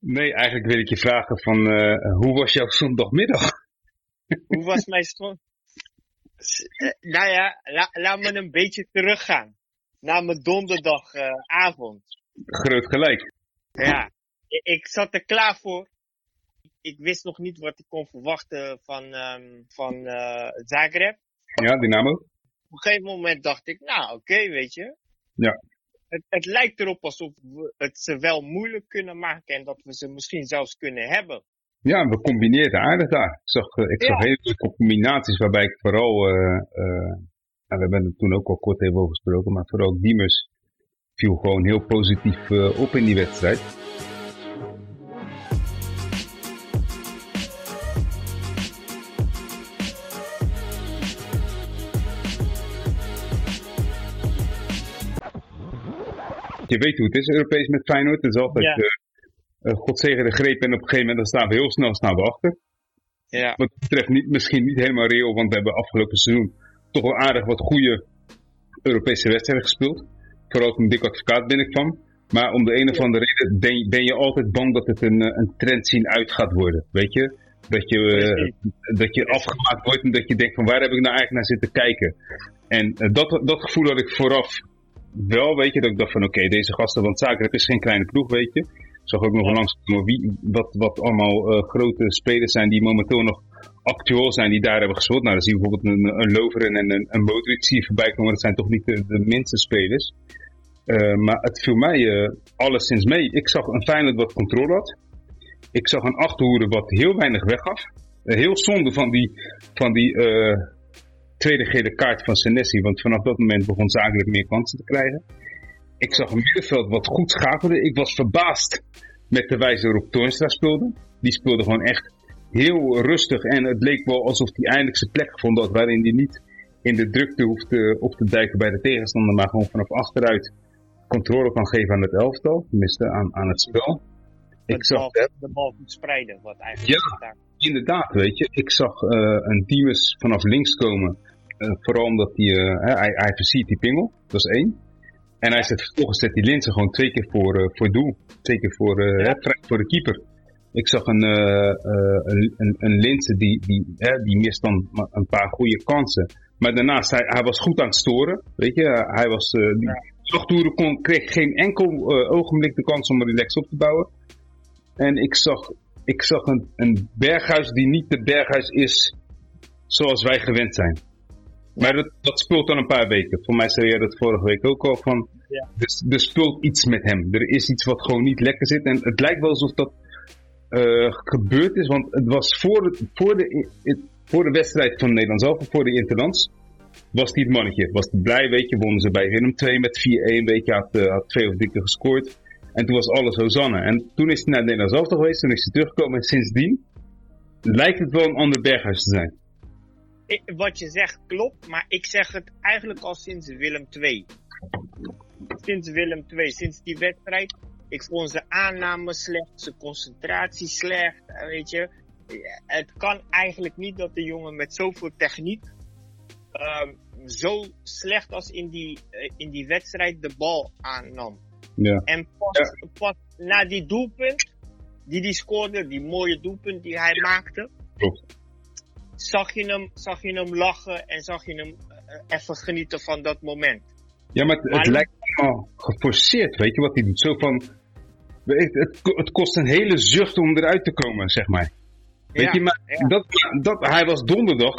Nee, eigenlijk wil ik je vragen van, uh, hoe was jouw zondagmiddag? Hoe was mijn zondag? Uh, nou ja, la, laat me een beetje teruggaan. Naar mijn donderdagavond. Uh, Groot gelijk. Ja, ik, ik, zat er klaar voor. Ik wist nog niet wat ik kon verwachten van, um, van Zagreb. Ja, Dynamo. Op een gegeven moment dacht ik, nou oké, okay, weet je. Ja het, het lijkt erop alsof we het ze wel moeilijk kunnen maken en dat we ze misschien zelfs kunnen hebben. Ja, we combineerden aardig daar. Ik zag, eh, ik zag ja. leuke combinaties waarbij ik vooral, uh, uh, we hebben het toen ook al kort even over gesproken, maar vooral Diemers viel gewoon heel positief uh, op in die wedstrijd. Je weet hoe het is Europees met Feyenoord. Het is altijd ja. uh, God zegen de greep en op een gegeven moment dan staan we heel snel staan we achter. Ja. Wat betreft niet, misschien niet helemaal reëel, want we hebben afgelopen seizoen toch wel aardig wat goede Europese wedstrijden gespeeld. Vooral toen Dick Advocaat binnenkwam. Maar om de een of andere reden ben, ben, je altijd bang dat het een, een trend zien uit gaat worden. Weet je? Dat je, uh, dat je afgemaakt wordt en dat je denkt van waar heb ik nou eigenlijk naar zitten kijken. En uh, dat, dat gevoel had ik vooraf wel, weet je, dat ik dacht van oké, okay, deze gasten, want Zagreb is geen kleine ploeg, weet je. Ik zag ook nog ja. langs wie, wat, wat allemaal uh, grote spelers zijn die momenteel nog actueel zijn, die daar hebben gespeeld. Nou, dan zie je bijvoorbeeld een, een Loveren en een, een Modric zie je voorbij komen, dat zijn toch niet de, de minste spelers. Uh, maar het viel mij uh, alleszins mee. Ik zag een Feyenoord wat controle had. Ik zag een Achterhoede wat heel weinig weggaf. heel zonde van die, van die tweede gele kaart van Senesi. Want vanaf dat moment begon zakelijk meer kansen te krijgen. Ik zag een middenveld wat goed schakelde. Ik was verbaasd met de wijze waarop Toornstra speelde. Die speelde gewoon echt heel rustig. En het leek wel alsof hij eindelijk zijn plek gevonden had. Waarin hij niet in de drukte hoeft op te duiken bij de tegenstander. Maar gewoon vanaf achteruit controle kan geven aan het elftal. Tenminste aan, aan het spel. Ik zag de bal goed spreiden. Wat eigenlijk ja, inderdaad weet je. Ik zag uh, een Diemes vanaf links komen. Uh, vooral omdat hij, uh, hij, hij versiert die pingel, dat is één. En hij zet vervolgens zet die Linsen gewoon twee keer voor, voor doel. Twee keer voor, ja. hè, voor de keeper. Ik zag een, een, een, een die, die, hè, die mist dan een paar goede kansen. Maar daarnaast, hij, hij was goed aan het storen. Weet je, hij was, die kon, kreeg geen enkel ogenblik de kans om relax op te bouwen. En ik zag, ik zag een, een berghuis die niet de berghuis is zoals wij gewend zijn. Maar dat, dat speelt dan een paar weken. Voor mij zei jij dat vorige week ook al van. Ja. Dus, er speelt iets met hem. Er is iets wat gewoon niet lekker zit. En het lijkt wel alsof dat uh, gebeurd is. Want het was voor de, voor de, voor de wedstrijd van Nederland zelf, voor de Interlands, was hij het mannetje. Was hij blij, weet je, wonnen ze bij Willem 2 met 4-1, weet je, had, uh, had twee of drie keer gescoord. En toen was alles Hosanna. En toen is hij naar Nederland zelf geweest, toen is hij teruggekomen. En sindsdien lijkt het wel een ander berghuis te zijn wat je zegt klopt, maar ik zeg het eigenlijk al sinds Willem II. Sinds Willem II, sinds die wedstrijd. Ik vond zijn aanname slecht, zijn concentratie slecht, weet je. Het kan eigenlijk niet dat de jongen met zoveel techniek um, zo slecht als in die, uh, in die wedstrijd de bal aannam. Ja. En pas, ja. pas na die doelpunt, die die scoorde, die mooie doelpunt die hij maakte. Klopt zag je hem, zag je hem lachen en zag je hem uh, even genieten van dat moment. Ja, maar het, maar het lijkt allemaal geforceerd, weet je wat hij doet? Zo van, het, het, kost een hele zucht om eruit te komen, zeg maar. Weet ja, je, maar ja. dat, dat, hij was donderdag,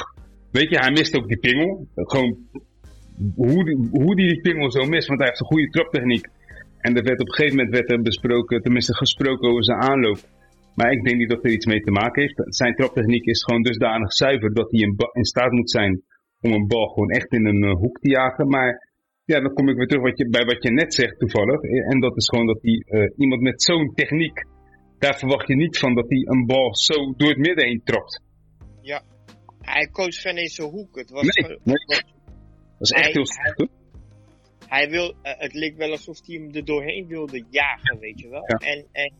weet je, hij miste ook die pingel. Gewoon, hoe die, hoe die, die pingel zo mist, want hij heeft een goede traptechniek. En er werd op een gegeven moment werd er besproken, tenminste gesproken over zijn aanloop. Maar ik denk niet dat er iets mee te maken heeft. Zijn traptechniek is gewoon dusdanig zuiver dat hij in, in staat moet zijn om een bal gewoon echt in een uh, hoek te jagen. Maar ja, dan kom ik weer terug wat je, bij wat je net zegt toevallig. En dat is gewoon dat hij, uh, iemand met zo'n techniek, daar verwacht je niet van dat hij een bal zo door het midden heen trapt. Ja, hij koos geen eens zo'n hoek. Het was, nee, nee. echt hij, heel slecht. Hij, wil, uh, het leek wel alsof hij hem er doorheen wilde jagen, weet je wel. Ja. En, en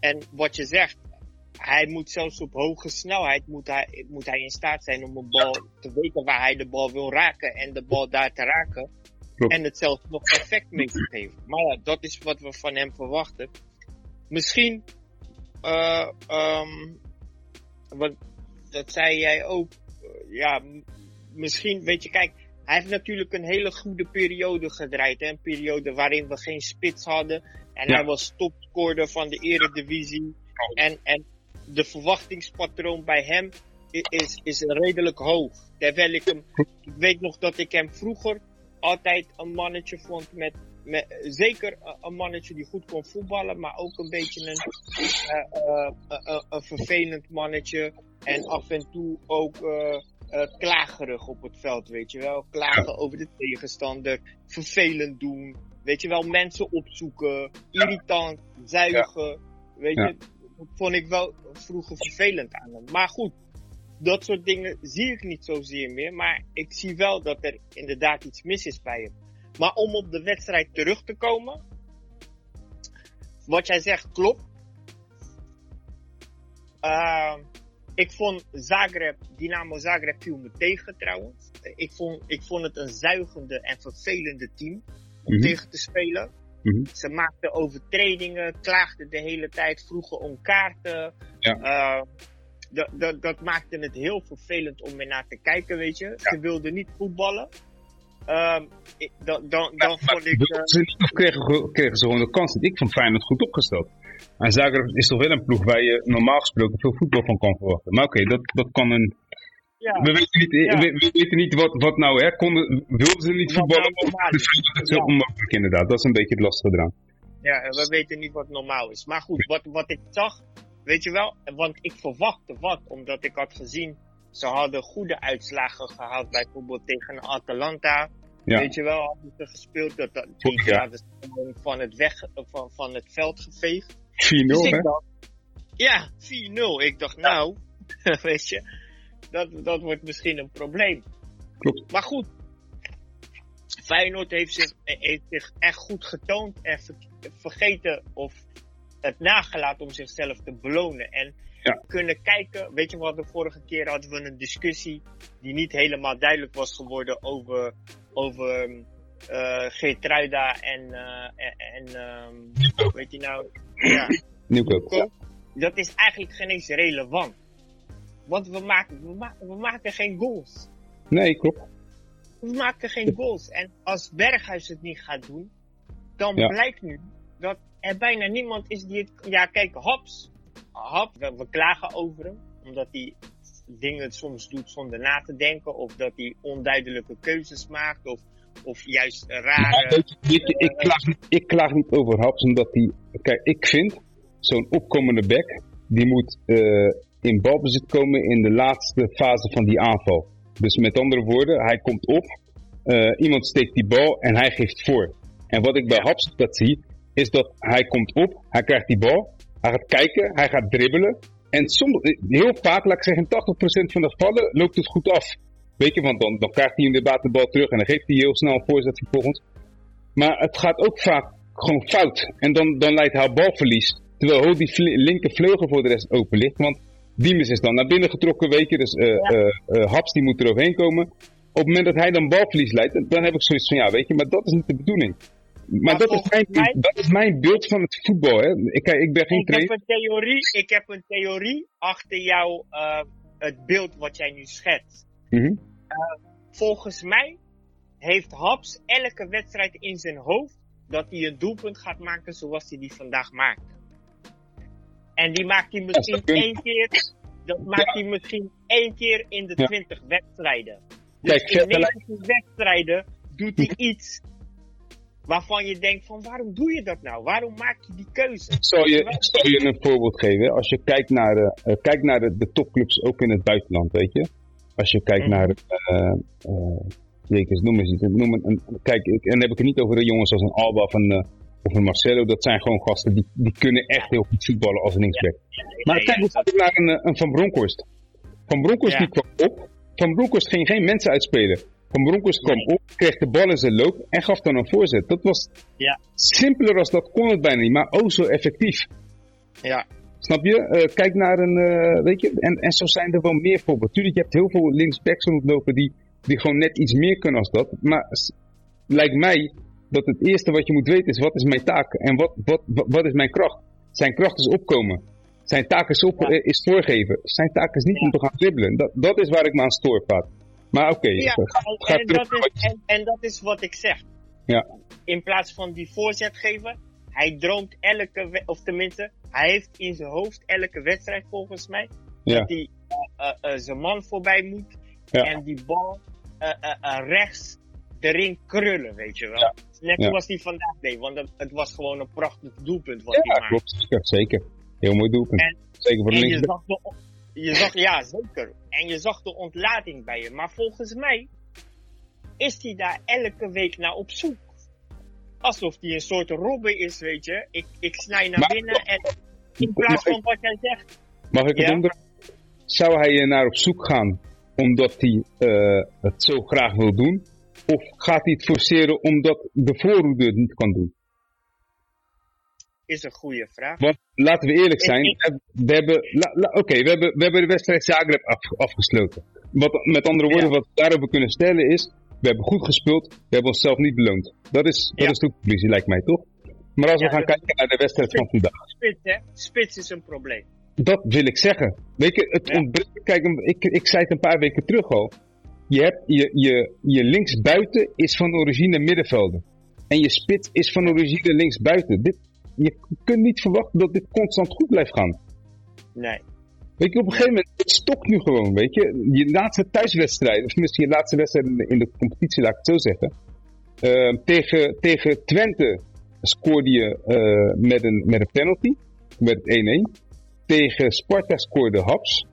en wat je zegt, hij moet zelfs op hoge snelheid moet hij, moet hij in staat zijn om een bal te weten waar hij de bal wil raken en de bal daar te raken. Klopt. En het zelfs nog effect mee te geven. Maar ja, dat is wat we van hem verwachten. Misschien uh, um, wat, dat zei jij ook. ja, misschien, weet je, kijk, hij heeft natuurlijk een hele goede periode gedraaid. Hè? Een periode waarin we geen spits hadden. En hij was topscorer van de eredivisie. En, en de verwachtingspatroon bij hem is, is redelijk hoog. Terwijl ik hem, ik weet nog dat ik hem vroeger altijd een mannetje vond met, met zeker een mannetje die goed kon voetballen, maar ook een beetje een, uh, uh, een vervelend mannetje. En af en toe ook klagerig op het veld, weet je wel. Klagen over de tegenstander, vervelend doen, weet je wel, mensen opzoeken, irritant, zuigen, weet je. Dat vond ik wel vroeger vervelend aan hem. Maar goed, dat soort dingen zie ik niet zozeer meer. Maar ik zie wel dat er inderdaad iets mis is bij hem. Maar om op de wedstrijd terug te komen. Wat jij zegt klopt. Uh, ik vond Zagreb, Dynamo Zagreb viel me tegen trouwens. Ik vond, ik vond het een zuigende en vervelende team om mhm. tegen te spelen. Mhm. Ze maakten overtredingen, klaagden de hele tijd, vroegen om kaarten. Ja. Uh, dat, maakte het heel vervelend om naar te kijken, weet je. Ze wilden niet voetballen. Um, dan, dan, dan vond ik... Uh... Ze niet, kregen, kregen ze gewoon de kans. Ik vond Feyenoord goed opgesteld. En Zagreb is toch wel een ploeg waar je normaal gesproken veel voetbal van kan verwachten. Maar oké, dat, dat kan een... Ja. We, weten niet, we, weten niet wat, wat nou, hè. Konden, wilden ze niet voetballen? Nou het is heel onmogelijk inderdaad. Dat is een beetje het lastige eraan. Ja, we weten niet wat normaal is. Maar goed, wat, wat ik zag, Weet je wel? Want ik verwachtte wat, omdat ik had gezien, ze hadden goede uitslagen gehad, bijvoorbeeld tegen Atalanta. Weet je wel, hadden ze gespeeld, dat, dat die ja. van het, weg, van, van het veld geveegd. 4-0 dus hè? ja, 4-0. Ik dacht, nou, weet je, dat, dat wordt misschien een probleem. Klopt. Maar goed, Feyenoord heeft zich, heeft zich echt goed getoond en vergeten of het nagelaten om zichzelf te belonen. En kunnen kijken, weet je wat, de vorige keer hadden we een discussie die niet helemaal duidelijk was geworden over, over uh, Geertruida en, uh, en um, weet je nou, ja, Nieuwkoop. Dat is eigenlijk geen eens relevant. Want we maken, we, ma we maken geen goals. Nee, klopt. We maken geen goals. En als Berghuis het niet gaat doen, dan blijkt nu dat er bijna niemand is die het... Ja, kijk, Hops. Hop, we, klagen over hem. Omdat hij dingen soms doet zonder na te denken. Of dat hij onduidelijke keuzes maakt. Of, of juist rare... Ja, ik, ik, klaag, ik klaag niet over Haps, omdat hij... Kijk, ik vind zo'n opkomende back... Die moet uh, in balbezit komen in de laatste fase van die aanval. Dus met andere woorden, hij komt op. Uh, iemand steekt die bal en hij geeft voor. En wat ik bij dat zie, is dat hij komt op, hij krijgt die bal, hij gaat kijken, hij gaat dribbelen. En soms, heel vaak, laat ik zeggen, 80% van de gevallen loopt het goed af. Weet je, want dan, dan krijgt hij inderdaad de bal terug en dan geeft hij heel snel een voorzet vervolgens. Maar het gaat ook vaak gewoon fout. En dan, dan leidt hij balverlies. Terwijl die linker vleugel voor de rest open ligt. Want Diemers is dan naar binnen getrokken, weet je. Dus uh, uh, Haps die moet er overheen komen. Op het moment dat hij dan balverlies leidt, dan heb ik zoiets van, ja, weet je, maar dat is niet de bedoeling. Maar, dat, is mijn, dat is mijn beeld van het voetbal. Hè. Ik, ik ben geen ik Heb een theorie, ik heb een theorie achter jou, uh, het beeld wat jij nu schetst. Mm -hmm. uh, volgens mij heeft Haps elke wedstrijd in zijn hoofd dat hij een doelpunt gaat maken zoals hij die vandaag maakt. En die maakt hij misschien één keer, dat maakt hij misschien één keer in de twintig wedstrijden. Dus Kijk, in 90 wedstrijden doet hij iets waarvan je denkt van waarom doe je dat nou? Waarom maak je die keuze? Ik zal je, ik zal je een voorbeeld geven. Als je kijkt naar, de, uh, kijkt naar de, de, topclubs ook in het buitenland, weet je. Als je kijkt mm. naar, uh, uh, Jekers, noem eens iets. Noem een, kijk, ik, en dan heb ik het niet over de jongens als een Alba of een, of een Marcelo. Dat zijn gewoon gasten die, die kunnen echt heel goed voetballen als een linksback. Ja, maar kijk bijvoorbeeld naar een, een Van Bronckhorst. Van Bronckhorst die kwam op. Van Bronckhorst ging geen mensen uitspelen. Van Bronckhorst kwam op, kreeg de bal in zijn loop en gaf dan een voorzet. Dat was ja. simpeler als dat kon het bijna niet, maar oh zo effectief. Ja. Snap je? Uh, kijk naar een, uh, weet je, en, en zo zijn er wel meer voorbeelden. Tuurlijk, je hebt heel veel linksbacks rondlopen die, die gewoon net iets meer kunnen als dat. Maar lijkt mij dat het eerste wat je moet weten is, wat is mijn taak? En wat, wat, wat, wat is mijn kracht? Zijn kracht is opkomen. Zijn taak is, op, eh, is voorgeven. Zijn taak is niet om te gaan dribbelen. Dat, dat is waar ik me aan stoor, Paat. Maar oké. Ja, en, dat is, en, en dat is wat ik zeg. Ja. In plaats van die voorzet geven, hij droomt elke, of tenminste, hij heeft in zijn hoofd elke wedstrijd volgens mij, Ja. dat hij eh, eh, zijn man voorbij moet Ja. en die bal eh, eh, eh, rechts erin krullen, weet je wel. Ja. Net Ja. zoals hij vandaag deed, want het, het was gewoon een prachtig doelpunt wat Ja, hij maakte. klopt. Zeker. zeker. Heel mooi doelpunt. En- zeker voor de En je zag, de, je zag, ja zeker. En je zag de ontlading bij je. Maar volgens mij is hij daar elke week naar op zoek. Alsof hij een soort robber is, weet je. Ik, ik snij naar Maar- binnen en in plaats van wat jij zegt. Mag ik het Ja? onder? Zou hij er naar op zoek gaan omdat hij eh, het zo graag wil doen? Of gaat hij het forceren omdat de voorhoede het niet kan doen? Is een goede vraag. Want laten we eerlijk zijn, Ik- we hebben, oké, we, hebben, we hebben de wedstrijd Zagreb af, afgesloten. Wat, met andere woorden, Ja. wat we daarover kunnen stellen is, we hebben goed gespeeld, we hebben onszelf niet beloond. Dat is, dat is de conclusie, lijkt mij toch? Maar als we gaan kijken naar de wedstrijd van vandaag, Spits, hè? Spits is een probleem. Dat wil ik zeggen. Weet je, het Ja. ontbreekt, kijk, ik, ik zei het een paar weken terug al. Je, hebt, je, je, je linksbuiten is van origine middenvelder. En je spits is van origine linksbuiten. Dit, je kunt niet verwachten dat dit constant goed blijft gaan. Nee. Weet je, op een gegeven moment, het stokt nu gewoon, weet je. Je laatste thuiswedstrijd, of misschien je laatste wedstrijd in de, in de competitie, laat ik het zo zeggen. Ehm, tegen, tegen Twente scoorde je eh, met, een, met een penalty, met 1-1. Tegen Sparta scoorde Haps.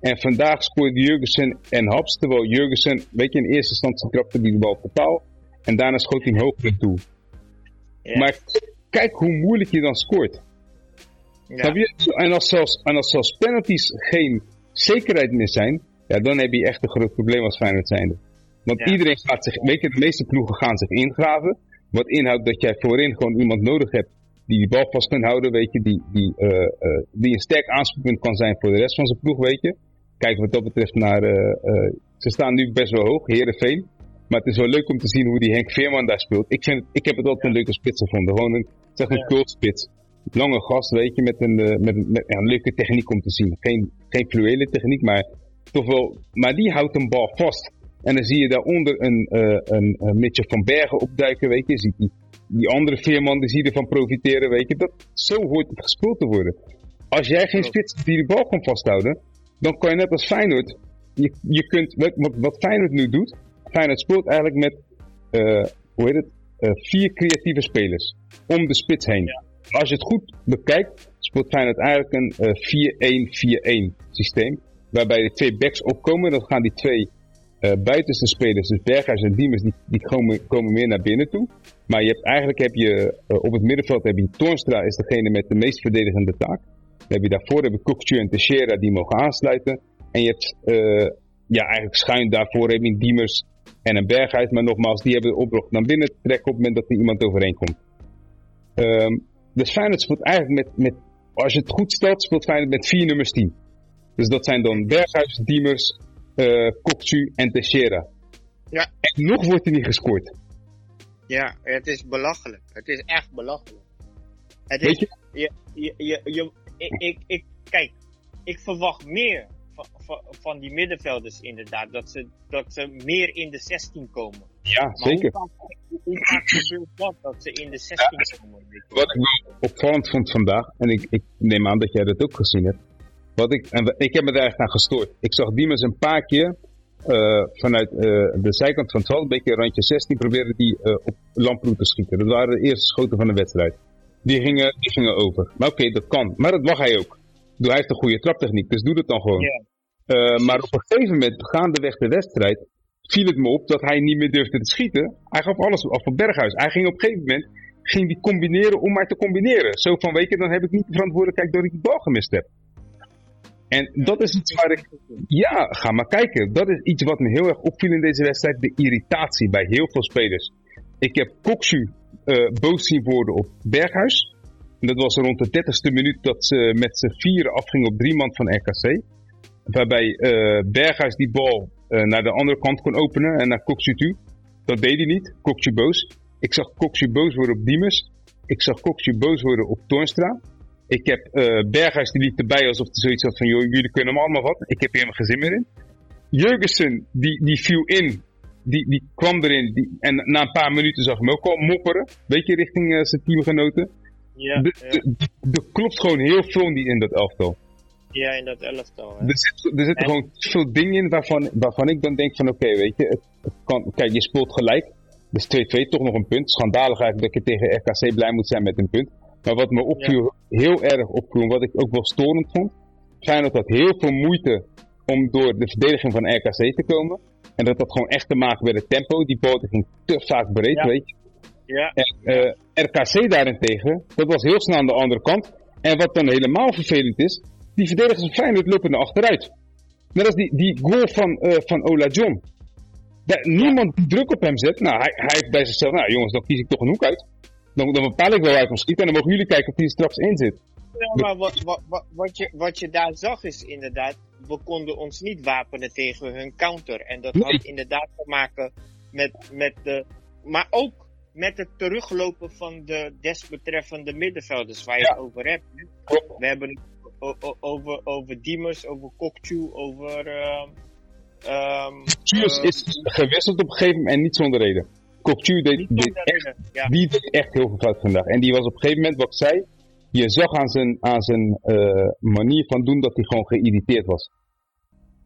En vandaag scoorde Jurgensen en Haps, terwijl Jurgensen, weet je, in eerste instantie trapte die de bal totaal. En daarna schoot hij hem hoog in toe. Ja. Maar kijk hoe moeilijk je dan scoort. ja. Snap je? En, als zelfs, en als zelfs penalties geen zekerheid meer zijn, ja, dan heb je echt een groot probleem als Feyenoord zijnde. Want Ja. iedereen gaat zich, weet je, de meeste ploegen gaan zich ingraven. Wat inhoudt dat jij voorin gewoon iemand nodig hebt die die bal vast kan houden, weet je, die, die, eh, eh, die een sterk aanspoelpunt kan zijn voor de rest van zijn ploeg, weet je. Kijk wat dat betreft naar, eh, ze staan nu best wel hoog, Heerenveen. Maar het is wel leuk om te zien hoe die Henk Veerman daar speelt. Ik, vind ik heb het altijd een leuke spits gevonden. Gewoon een, zeg een cultspits. Lange gast, weet je, met een, met een, met, een leuke techniek om te zien. Geen, geen fluwele techniek, maar toch wel. Maar die houdt een bal vast. En dan zie je daaronder een, eh een, een Mitchell van Bergen opduiken, weet je. Ziet die, die andere Veerman, die zie ervan profiteren, weet je. Dat, zo hoort het gespeeld te worden. Als jij geen spits die de bal kan vasthouden, dan kan je net als Feyenoord. Je, je kunt, wat, wat, Feyenoord nu doet, Feyenoord speelt eigenlijk met, eh, hoe heet het, eh, vier creatieve spelers om de spits heen. Als je het goed bekijkt, speelt Feyenoord eigenlijk een eh 4-1-4-1 systeem. Waarbij de twee backs opkomen, dan gaan die twee buitenste spelers, dus Berghuis en Diemers, die, die komen, komen meer naar binnen toe. Maar je hebt, eigenlijk heb je eh, op het middenveld heb je Toornstra is degene met de meest verdedigende taak. Dan heb je daarvoor heb je en Teixeira die mogen aansluiten. En je hebt eh, ja, eigenlijk schuin daarvoor heb je Diemers en een Berghuis. Maar nogmaals, die hebben de opdracht naar binnen te trekken op het moment dat er iemand overheen komt. Ehm dus Feyenoord speelt eigenlijk met, met, als je het goed stelt, speelt Feyenoord met vier nummers 10. Dus dat zijn dan Berghuis, Diemers, Kokcu en Teixeira. Ja. En nog wordt er niet gescoord. Ja, het is belachelijk. Het is echt belachelijk. Het Weet is, je? je, je, je, ik, ik, ik, kijk, ik verwacht meer van, van, van die middenvelders inderdaad. Dat ze, dat ze meer in de 16 komen. Ja, Maar zeker. Hoe vaak, hoe vaak gebeurt dat, dat ze in de 16 komen? Wat ik opvallend vond vandaag, en ik, ik neem aan dat jij dat ook gezien hebt. Wat ik, en ik heb me daar echt aan gestoord. Ik zag Diemers een paar keer eh, vanuit eh, de zijkant van het veld, een beetje randje 16, proberen die eh, op Lamproe te schieten. Dat waren de eerste schoten van de wedstrijd. Die gingen, die gingen over. Maar oké, dat kan. Maar dat mag hij ook. Hij heeft een goede traptechniek, dus doe dat dan gewoon. Maar op een gegeven moment, gaandeweg de wedstrijd, viel het me op dat hij niet meer durfde te schieten. Hij gaf alles af van Berghuis. Hij ging op een gegeven moment ging die combineren om maar te combineren. Zo van, weet je, dan heb ik niet de verantwoordelijkheid dat ik die bal gemist heb. En dat is iets waar ik... Ja, ga maar kijken. Dat is iets wat me heel erg opviel in deze wedstrijd. De irritatie bij heel veel spelers. Ik heb Koksu eh, boos zien worden op Berghuis. En dat was rond de 30ste minuut dat ze met z'n vieren afgingen op drie man van RKC. Waarbij eh, Berghuis die bal eh, naar de andere kant kon openen en naar Koksu toe. Dat deed hij niet. Koksu boos. Ik zag Koksu boos worden op Diemers. Ik zag Koksu boos worden op Toornstra. Ik heb uh, Berghuis die liep erbij alsof hij zoiets had van, joh, jullie kunnen hem allemaal wat. Ik heb hier mijn gezin meer in. Jurgensen, die, die viel in. Die, die kwam erin. Die, en na een paar minuten zag ik hem ook al mopperen. Weet je, richting uh, zijn teamgenoten. Ja, Er ja. klopt gewoon heel veel niet in dat elftal. ja, in dat elftal. Hè. Er, zit, er zitten En- gewoon veel dingen in waarvan, waarvan ik dan denk van oké, weet je, het, het kan, kijk, je speelt gelijk. Dus 2-2, toch nog een punt. Schandalig eigenlijk dat je tegen RKC blij moet zijn met een punt. Maar wat me opviel, heel erg opviel, wat ik ook wel storend vond, Feyenoord had heel veel moeite om door de verdediging van RKC te komen. En dat had gewoon echt te maken met het tempo. Die boot ging te vaak breed, Ja. weet je. Ja, En eh, RKC daarentegen, dat was heel snel aan de andere kant. En wat dan helemaal vervelend is, die verdedigers van Feyenoord lopen naar achteruit. Net als die, die goal van, eh van Ola John. Daar, niemand die druk op hem zet. Nou, hij, hij heeft bij zichzelf, nou jongens, dan kies ik toch een hoek uit. Dan, dan bepaal ik wel waar ik schiet en dan mogen jullie kijken of hij er straks in zit. Ja, maar wat, wat, wat, wat, je, wat je daar zag is inderdaad, we konden ons niet wapenen tegen hun counter. En dat had inderdaad te maken met, met de, maar ook met het teruglopen van de desbetreffende middenvelders waar je Ja. het over hebt. We hebben het over, over Diemers, over Kokchu, over... eh, is gewisseld op een gegeven moment en niet zonder reden. Kokchu deed, echt, ja. die deed echt heel veel fout vandaag. En die was op een gegeven moment, wat ik zei, je zag aan zijn, aan zijn eh, manier van doen dat hij gewoon geïrriteerd was.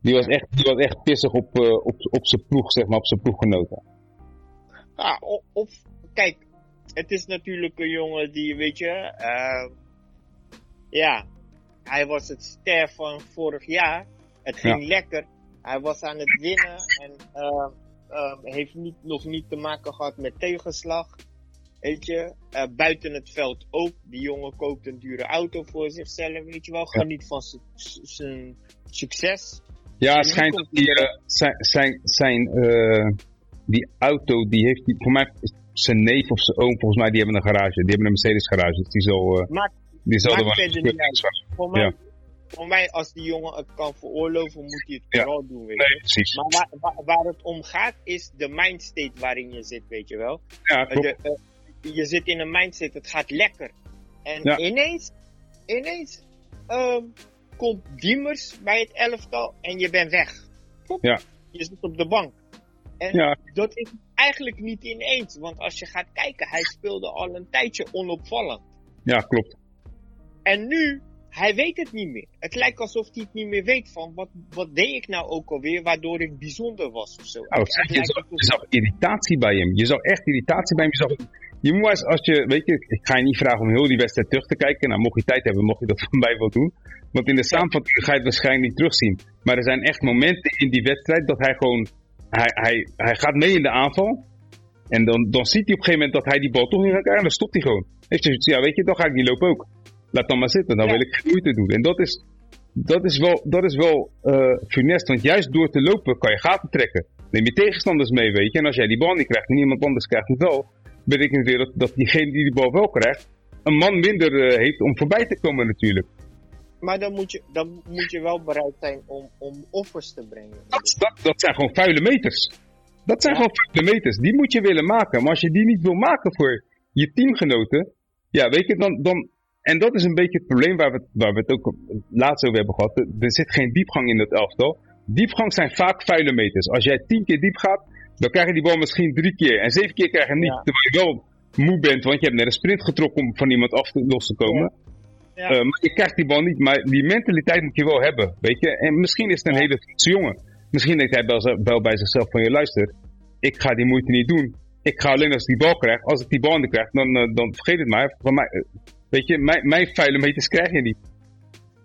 Die was echt, die was echt pissig op, eh, op, op zijn ploeg, zeg maar, op zijn ploeggenoten. Ja, o- of, kijk, het is natuurlijk een jongen die, weet je, eh, ja, hij was het ster van vorig jaar. Het ging lekker. Hij was aan het winnen en eh, eh, heeft niet, nog niet te maken gehad met tegenslag. Weet je, Eh, buiten het veld ook. Die jongen koopt een dure auto voor zichzelf, weet je wel. Ja. Geniet van z- z- zijn succes. Ja, het schijnt dat die, eh, zijn, zijn, zijn eh, die auto, die heeft, die, voor mij, zijn neef of zijn oom, volgens mij, die hebben een garage. Die hebben een Mercedes garage, dus die zal, die zal er wel voor, mij, Ja. Voor mij, als die jongen het kan veroorloven, moet hij het Ja. vooral doen, weet. Nee, precies. Maar waar, waar, waar het om gaat, is de mindstate waarin je zit, weet je wel. Ja, Eh, klopt. de, eh, je zit in een mindset, het gaat lekker. En Ja. ineens, ineens ehm, komt Diemers bij het elftal en je bent weg. Pop, Ja. Je zit op de bank. En Ja, dat is eigenlijk niet ineens, want als je gaat kijken, hij speelde al een tijdje onopvallend. ja, klopt. En nu, hij weet het niet meer. Het lijkt alsof hij het niet meer weet van, wat, wat deed ik nou ook alweer, waardoor ik bijzonder was of zo. Zeg, je, zag, alsof- je zag irritatie bij hem. Je zag echt irritatie bij hem. Je, zag, je moet eens, als je, weet je, ik ga je niet vragen om heel die wedstrijd terug te kijken. Nou, mocht je tijd hebben, mocht je dat van mij wel doen. Want in de samenvatting ga je het waarschijnlijk niet terugzien. Maar er zijn echt momenten in die wedstrijd dat hij gewoon, hij, hij, hij gaat mee in de aanval. En dan, dan ziet hij op een gegeven moment dat hij die bal toch niet gaat krijgen. En dan stopt hij gewoon. Heeft hij zoiets, ja, weet je, dan ga ik niet lopen ook. Laat dan maar zitten, dan Ja. wil ik geen moeite doen. En dat is, dat is wel, dat is wel eh, funest, want juist door te lopen kan je gaten trekken. Neem je tegenstanders mee, weet je. En als jij die bal niet krijgt en iemand anders krijgt hem wel, betekent weer dat, dat diegene die die bal wel krijgt, een man minder eh, heeft om voorbij te komen natuurlijk. Maar dan moet je, dan moet je wel bereid zijn om, om offers te brengen. Dat, dat, dat zijn gewoon vuile meters. Dat zijn Ja. gewoon vuile meters. Die moet je willen maken. Maar als je die niet wil maken voor je teamgenoten, ja, weet je, dan, dan en dat is een beetje het probleem waar we, het- waar we het ook laatst over hebben gehad. Er, zit geen diepgang in dat elftal. Diepgang zijn vaak vuile meters. Als jij tien keer diep gaat, dan krijg je die bal misschien drie keer. En zeven keer krijg je hem niet. Ja. Terwijl je wel moe bent, want je hebt net een sprint getrokken om van iemand af te, los te komen. Ja. Eh, maar je krijgt die bal niet. Maar die mentaliteit moet je wel hebben, weet je. En misschien is het een hele trotse jongen. Misschien denkt hij wel, wel bij zichzelf van, je luister, ik ga die moeite niet doen. Ik ga alleen als ik die bal krijg. Als ik die bal niet krijg, dan, eh, dan vergeet het maar. Van mij, eh, weet je, mijn, mijn vuile meters krijg je niet.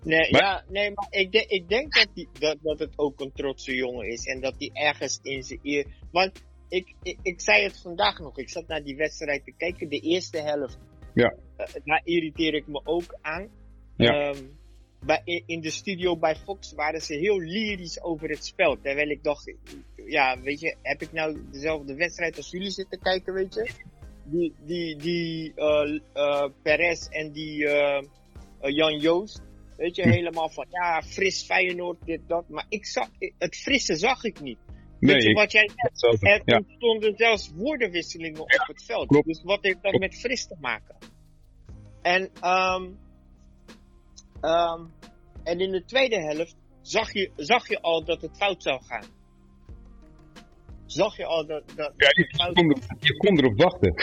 Nee, Maar- ja, nee, maar ik, denk ik denk dat, die, dat, dat het ook een trotse jongen is. En dat hij ergens in zijn eer... Want ik, ik, ik zei het vandaag nog. Ik zat naar die wedstrijd te kijken. De eerste helft. Ja. Eh, daar irriteer ik me ook aan. Ja. Ehm, bij, in- in de studio bij Fox waren ze heel lyrisch over het spel. Terwijl ik dacht, ja, weet je, heb ik nou dezelfde wedstrijd als jullie zitten kijken, weet je? Die, die, die eh eh, Perez en die eh, Jan Joost. Weet je, helemaal van, ja, fris Feyenoord, dit, dat. Maar ik zag, het frisse zag ik niet. Nee, weet je wat jij zegt? Er Ja, ontstonden zelfs woordenwisselingen op het veld. klopt. Dus wat heeft dat met fris te maken? En, ehm Ehm, en in de tweede helft zag je, zag je al dat het fout zou gaan. Zag je al dat, dat Ja, je, kon, er- je kon erop wachten.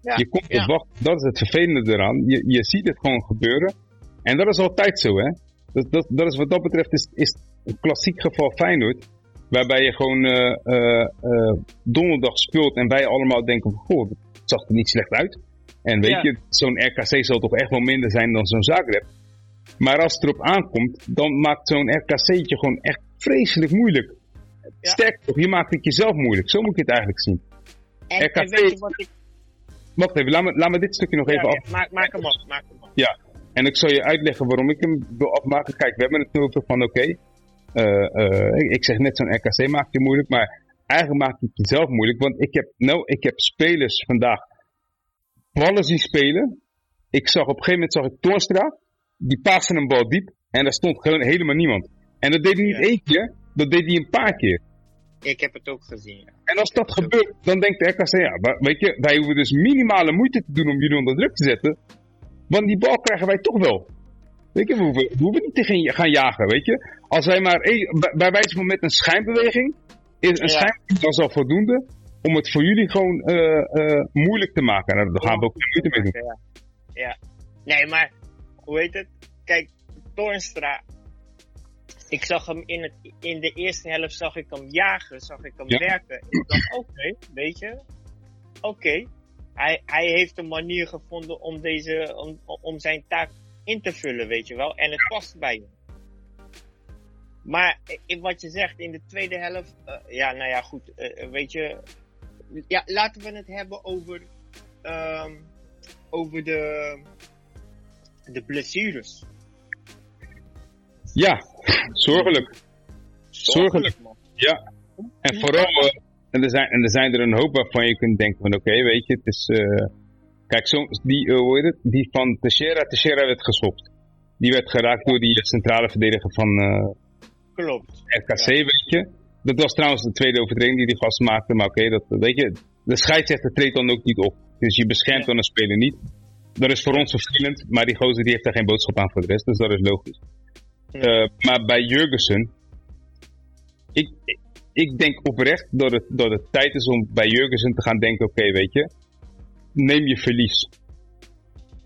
Ja, Je kon erop ja. wachten. Dat is het vervelende eraan. Je, je ziet het gewoon gebeuren. En dat is altijd zo, hè. Dat, dat, dat is wat dat betreft is, is een klassiek geval Feyenoord. Waarbij je gewoon eh, eh, eh, donderdag speelt en wij allemaal denken van, goh, het zag er niet slecht uit. En weet Ja. je, zo'n RKC zal toch echt wel minder zijn dan zo'n Zagreb. Maar als het erop aankomt, dan maakt zo'n RKC'tje gewoon echt vreselijk moeilijk. Ja. Nog, je maakt het jezelf moeilijk. Zo moet je het eigenlijk zien. En, en RKC weet je wat ik... Wacht even, laat me, laat me dit stukje nog even af. maak, maak hem op, maak hem op. Ja, en ik zal je uitleggen waarom ik hem wil afmaken. Kijk, we hebben het nu over van oké, eh, eh, ik- ik zeg net zo'n RKC maakt je moeilijk, maar eigenlijk maakt het jezelf moeilijk. Want ik heb, nou, ik heb spelers vandaag ballen zien spelen. Ik zag op een gegeven moment zag ik Torstra, die paste een bal diep en daar stond gewoon helemaal niemand. En dat deed hij niet Ja. één keer, dat deed hij een paar keer. Ik heb het ook gezien, ja. En als dat gebeurt, dan denkt de RKC, ja, weet je, wij hoeven dus minimale moeite te doen om jullie onder druk te zetten. Want die bal krijgen wij toch wel. Weet je, we hoeven, we hoeven niet te gaan- jagen, weet je. Als wij maar, bij, wijze van met een schijnbeweging, is een Ja. schijnbeweging dan al voldoende om het voor jullie gewoon eh, eh, moeilijk te maken. En daar gaan we ook geen moeite mee doen. Ja. ja. Nee, maar, hoe heet het? Kijk, Toornstra. Ik zag hem in, het, in de eerste helft, zag ik hem jagen, zag ik hem Ja. werken. Ik dacht, oké, weet je, oké. Hij, hij heeft een manier gevonden om, deze, om, om zijn taak in te vullen, weet je wel. En het past bij hem. Maar in wat je zegt in de tweede helft, eh, ja, nou ja, goed, eh, weet je. Ja, laten we het hebben over, ehm, over de, de blessures. Ja, zorgelijk. Zorgelijk. man. Ja. En vooral, eh, en, er zijn, en er zijn er een hoop waarvan je kunt denken van oké, weet je, het is... eh, kijk, zo, die, eh, hoe heet het, die van Teixeira, Teixeira werd geschopt. Die werd geraakt door die centrale verdediger van Klopt. RKC, weet je. Dat was trouwens de tweede overtreding die die gast maakte, maar oké, dat weet je. De scheidsrechter treedt dan ook niet op. Dus je beschermt dan een speler niet. Dat is voor ons vervelend, maar die gozer die heeft daar geen boodschap aan voor de rest, dus dat is logisch. Eh, maar bij Jurgensen, ik, ik, denk oprecht dat het, dat het tijd is om bij Jurgensen te gaan denken, oké, weet je, neem je verlies.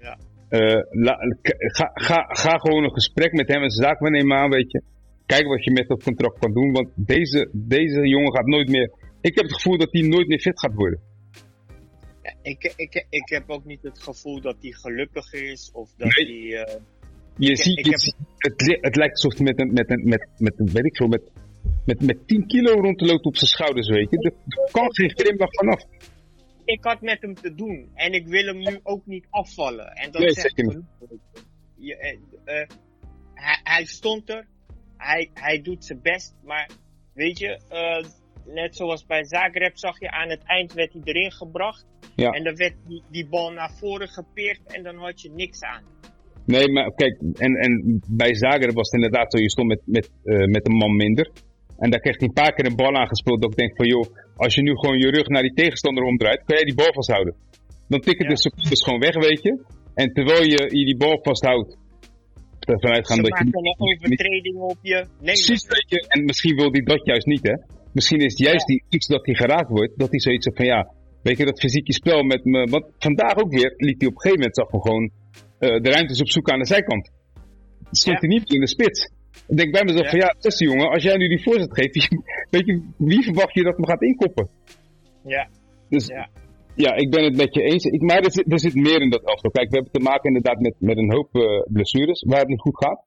Ja. Eh, la- ga, ga, ga gewoon een gesprek met hem en zaak nemen aan, weet je. Kijk wat je met dat contract kan doen, want deze, deze jongen gaat nooit meer... Ik heb het gevoel dat hij nooit meer fit gaat worden. Ja, ik, ik, ik heb ook niet het gevoel dat hij gelukkiger is of dat Nee. hij. eh, Je Ik- ziet, ik je heb- ziet- het, li- het lijkt alsof met een, met een, met, met een, weet ik veel, met, met, met 10 kilo rondloopt op zijn schouders, weet je. Er kan geen grimlach vanaf. ik had met hem te doen en ik wil hem nu ook niet afvallen. En dat Nee, zegt niet. Je, eh, eh, hij, hij stond er, hij, hij doet zijn best, maar weet je, eh, net zoals bij Zagreb zag je aan het eind werd hij erin gebracht. Ja. En dan werd die, die bal naar voren gepeerd en dan had je niks aan. Nee, maar kijk, en, en bij Zagreb was het inderdaad zo, je stond met, met, eh, met een man minder. En daar kreeg hij een paar keer een bal aangespeeld dat ik denk van, joh, als je nu gewoon je rug naar die tegenstander omdraait, kan jij die bal vasthouden. Dan tikken Ja. de secondes gewoon weg, weet je. En terwijl je, je die bal vasthoudt, ervan uitgaan Ze dat je maken niet- een overtreding op je. Nee, Precies, weet je. En misschien wil hij dat juist niet, hè. Misschien is het juist die, iets dat hij geraakt wordt, dat hij zoiets van, ja, weet je, dat fysieke spel met me... Want vandaag ook weer liet hij op een gegeven moment, zag gewoon eh, de ruimtes op zoek aan de zijkant. Stond Ja. hij niet in de spits. Ik denk bij mezelf Ja. van, ja, beste jongen, als jij nu die voorzet geeft, weet je, wie verwacht je dat me gaat inkoppen? Ja. Dus Ja. ja, ik ben het met je eens. Ik, maar er zit, er zit meer in dat elftal. Kijk, we hebben te maken inderdaad met, met een hoop eh, blessures waar het niet goed gaat.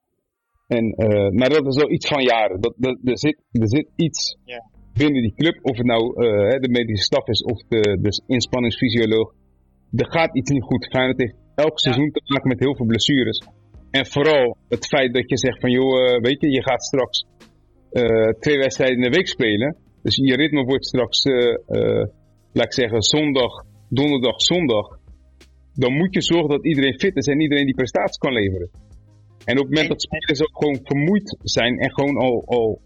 En, eh, maar dat is al iets van jaren. Dat, dat, er, zit, er zit iets Ja. binnen die club, of het nou de medische staf is of de, de inspanningsfysioloog. Er gaat iets niet goed. Feyenoord heeft elk seizoen te maken met heel veel blessures. En vooral het feit dat je zegt van joh, eh, weet je, je gaat straks eh, twee wedstrijden in de week spelen. Dus je ritme wordt straks, eh, laat ik zeggen, zondag, donderdag, zondag. Dan moet je zorgen dat iedereen fit is en iedereen die prestaties kan leveren. En op het moment En- dat spelers ook gewoon vermoeid zijn en gewoon al, al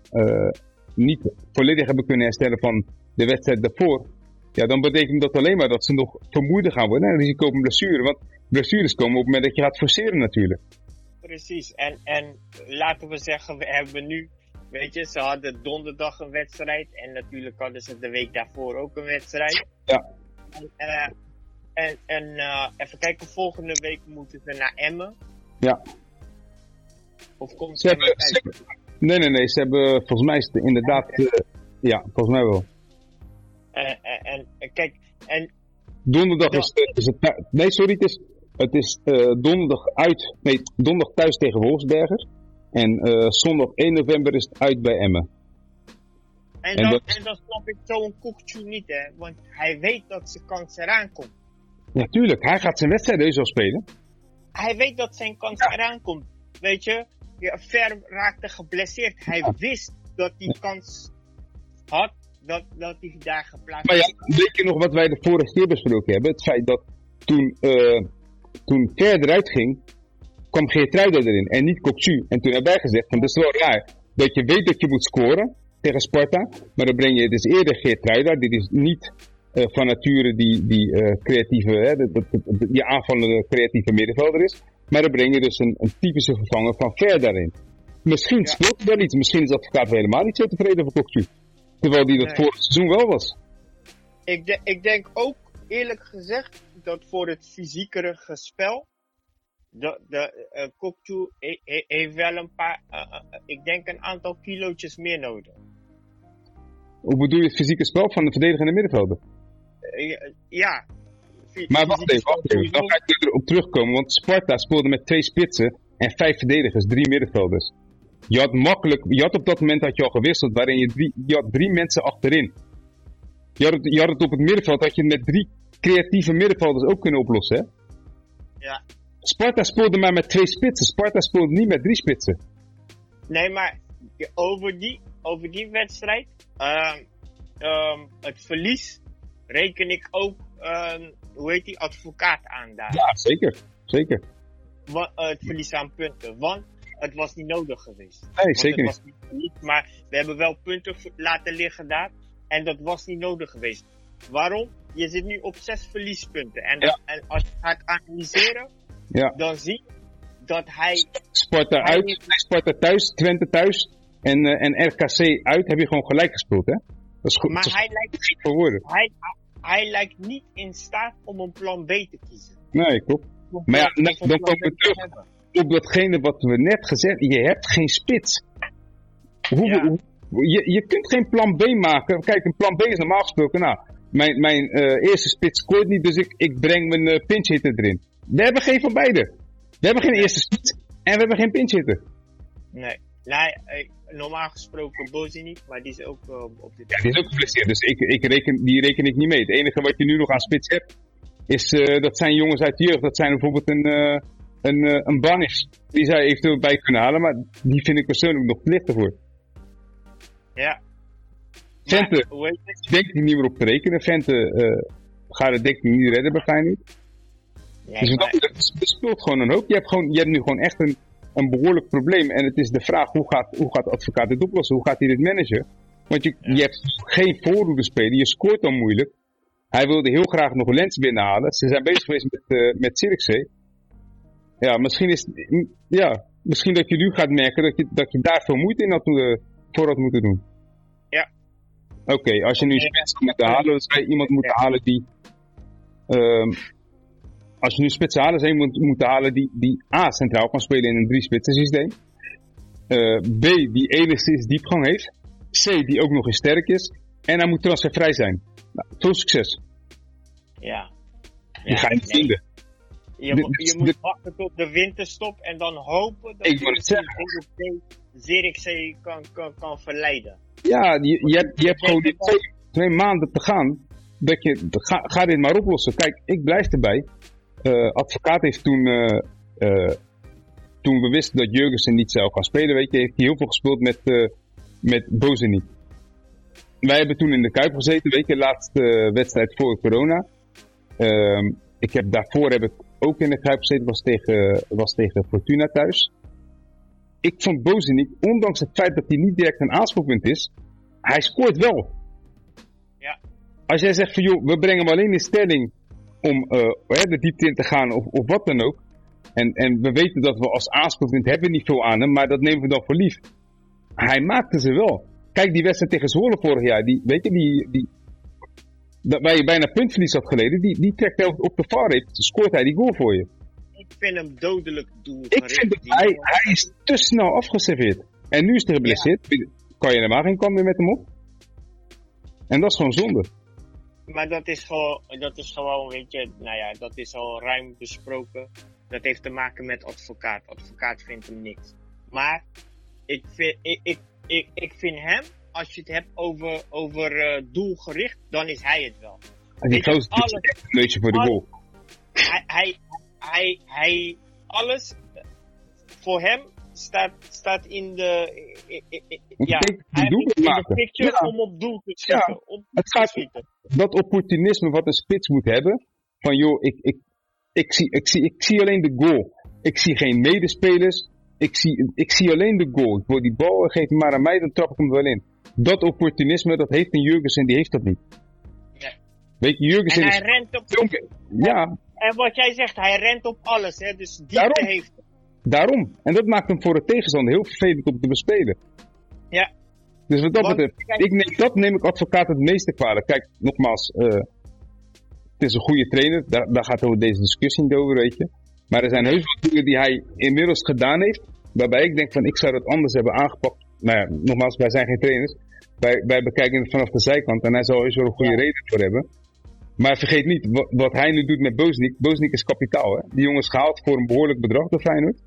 niet volledig hebben kunnen herstellen van de wedstrijd daarvoor. Ja, dan betekent dat alleen maar dat ze nog vermoeider gaan worden en risico op een blessure. Want blessures komen op het moment dat je gaat forceren natuurlijk. precies. En, en laten we zeggen, we hebben nu, weet je, ze hadden donderdag een wedstrijd. En natuurlijk hadden ze de week daarvoor ook een wedstrijd. Ja. En, eh, en, en eh, even kijken, volgende week moeten ze naar Emmen. Ja. Of komt Ze hebben, ze nee, nee, nee. Ze hebben, volgens mij is het inderdaad, eh, ja, volgens mij wel. En, en, kijk, en Donderdag is, het- is het, nee, sorry, het is, het is eh, donderdag uit, nee, donderdag thuis tegen Wolfsberger. En eh, zondag 1 november is het uit bij Emmen. En, En dan, dat- en dan snap ik zo'n Kokchu niet, hè. Want hij weet dat zijn kans eraan komt. Ja, tuurlijk. Hij gaat zijn wedstrijd heus wel spelen. Hij weet dat zijn kans Ja. eraan komt. Weet je, ja, Ver raakte geblesseerd. Hij wist dat hij kans had dat, dat hij daar geplaatst Maar ja, weet je nog wat wij de vorige keer besproken hebben? Het feit dat toen, eh toen Ver eruit ging, kwam Geertruida erin en niet Kokchu. En toen hebben wij gezegd, van, dat is wel raar dat je weet dat je moet scoren tegen Sparta, maar dan breng je dus eerder Geertruida, die is niet eh, van nature die, die eh, creatieve, hè, dat- die aanvallende creatieve middenvelder is. Maar dan breng je dus een, een typische vervanger van Ver daarin. Misschien Ja. speelt hij wel iets, misschien is advocaat helemaal niet zo tevreden over Kokchu. Terwijl die dat Nee. vorig seizoen wel was. Ik, de- ik denk ook, eerlijk gezegd, dat voor het fysiekere spel, de, de uh, Kokchu he- he- heeft wel een paar, eh, eh, ik denk een aantal kilootjes meer nodig. Hoe bedoel je het fysieke spel van de verdedigende middenvelder? Ja. Maar wacht even, wacht even. Dan ga ik erop terugkomen. Want Sparta speelde met twee spitsen en vijf verdedigers, drie middenvelders. Je had makkelijk, je had op dat moment had je al gewisseld, waarin je drie, je had drie mensen achterin. Je had, het, je had het op het middenveld, had je met drie creatieve middenvelders ook kunnen oplossen, hè? Ja. Sparta speelde maar met twee spitsen. Sparta speelde niet met drie spitsen. Nee, maar over die, over die wedstrijd, ehm, ehm, het verlies, reken ik ook, ehm, hoe heet die, advocaat aan daar. Ja, zeker. Zeker. Wa- eh, het verlies aan punten. Want het was niet nodig geweest. Nee, Want zeker het niet. was niet verlies, maar we hebben wel punten laten liggen daar. En dat was niet nodig geweest. Waarom? Je zit nu op zes verliespunten. En, dat- en als je gaat analyseren, Ja. dan zie je dat hij Sparta Hij uit, Sparta thuis, Twente thuis en, eh, en RKC uit heb je gewoon gelijk gespeeld, hè? Dat is goed. Maar is hij lijkt, hij, hij lijkt niet in staat om een plan B te kiezen. Nee, klopt. Of- Maar ja, dan plan komen we terug. hebben. op datgene wat we net gezegd je hebt geen spits. Hoe, Ja. hoe- je, je kunt geen plan B maken. Kijk, een plan B is normaal gesproken, nou, mijn, mijn eh, eerste spits scoort niet, dus ik, ik breng mijn uh, pinch hitter erin. We hebben geen van beide. We hebben geen eerste spits en we hebben geen pinch hitter. Nee. Nee, eh, normaal gesproken Bozi niet, maar die is ook eh, op dit Ja, die is ook geblesseerd, dus ik, ik reken, die reken ik niet mee. Het enige wat je nu nog aan spits hebt, is, eh, dat zijn jongens uit de jeugd. Dat zijn bijvoorbeeld een, eh een, eh, een Banis. Die zou je eventueel bij kunnen halen, maar die vind ik persoonlijk nog te licht ervoor. Ja. Vente. Denk er niet meer op te rekenen. Vente eh, gaat het denk ik niet redden waarschijnlijk. Nee, dus maar- dat speelt gewoon een hoop. Je hebt, gewoon, je hebt nu gewoon echt een, een behoorlijk probleem. En het is de vraag, hoe gaat, hoe gaat de advocaat dit oplossen? Hoe gaat hij dit managen? Want je, je hebt geen voorhoede spelen. Je scoort dan moeilijk. Hij wilde heel graag nog Lens binnenhalen. Ze zijn bezig geweest met, eh met. Ja, misschien is ja, misschien dat je nu gaat merken dat je, dat je daar veel moeite in had, eh, voor had moeten doen. Oké, als je nu een spits moeten halen, dan zou je iemand moeten halen die... ehm, als je nu spits halen, zou je iemand moeten halen die, die A, centraal kan spelen in een drie-spitsen systeem. Eh, B, die enigszins diepgang heeft. C, die ook nog eens sterk is. En hij moet transfervrij zijn. Nou, veel succes. Ja. Die ga je niet nee. vinden. Je, moet- je wachten tot de winterstop en dan hopen dat Ik je Zirkzee kan, kan, kan verleiden. Ja, je, je hebt, je hebt gewoon twee, twee maanden te gaan. Dat je, ga, ga dit maar oplossen. Kijk, ik blijf erbij. Eh, advocaat heeft toen, eh, eh, toen we wisten dat Jurgensen niet zou gaan spelen, weet je, heeft hij heel veel gespeeld met, eh met Bozeniek. Wij hebben toen in de Kuip gezeten, weet je, laatste wedstrijd voor corona. Ehm, ik heb, daarvoor heb ik ook in de Kuip gezeten, was tegen, was tegen Fortuna thuis. Ik vond Bozeniek, ondanks het feit dat hij niet direct een aanspoelpunt is, hij scoort wel. Ja. Als jij zegt van joh, we brengen hem alleen in stelling om eh, de diepte in te gaan of, of wat dan ook. En, en we weten dat we als aanspeelpunt hebben niet veel aan hem, maar dat nemen we dan voor lief. Hij maakte ze wel. Kijk, die wedstrijd tegen Zwolle vorig jaar, die, weet je, die, die, dat, waar je bijna puntverlies had geleden, die, die trekt op de varreep, scoort hij die goal voor je. Ik vind hem dodelijk doel. Ik vind dat hij, hij is te snel afgeserveerd. En nu is hij geblesseerd. Kan je helemaal geen kant meer met hem op. En dat is gewoon zonde. Maar dat is gewoon, dat is gewoon, weet je, nou ja, dat is al ruim besproken. Dat heeft te maken met advocaat. Advocaat vindt hem niks. Maar ik vind, ik, ik, ik, ik vind hem, als je het hebt over, over uh, doelgericht, dan is hij het wel. Die gozer is een neutje voor de goal. Hij, hij, hij, hij, alles voor hem staat, staat in de, ja, hij in de picture ja. om op doel te schieten. Ja. Op het gaat schieten. dat opportunisme wat een spits moet hebben, van joh, ik, ik, ik, zie, ik, zie, ik zie alleen de goal. Ik zie geen medespelers. Ik zie, ik zie alleen de goal. Ik wil die bal, hem maar aan mij, dan trap ik hem wel in. Dat opportunisme, dat heeft een Jurgensen, die heeft dat niet. Ja. Weet je, Jurgensen en hij rent op... Ja. En wat jij zegt, hij rent op alles, hè. Dus die heeft Daarom. En dat maakt hem voor de tegenstander heel vervelend om te bespelen. Ja. Dus wat dat betreft, ik neem, dat neem ik advocaat het meeste kwalijk. Kijk, nogmaals, uh, het is een goede trainer. Daar, daar gaat over deze discussie niet over, weet je. Maar er zijn heus wat dingen die hij inmiddels gedaan heeft. Waarbij ik denk van, ik zou dat anders hebben aangepakt. Nou ja, nogmaals, wij zijn geen trainers. Wij, wij bekijken het vanaf de zijkant. En hij zal heus wel een goede reden voor hebben. Maar vergeet niet, wat, hij nu doet met Boznik. Boznik is kapitaal, hè. Die jongen is gehaald voor een behoorlijk bedrag door Feyenoord.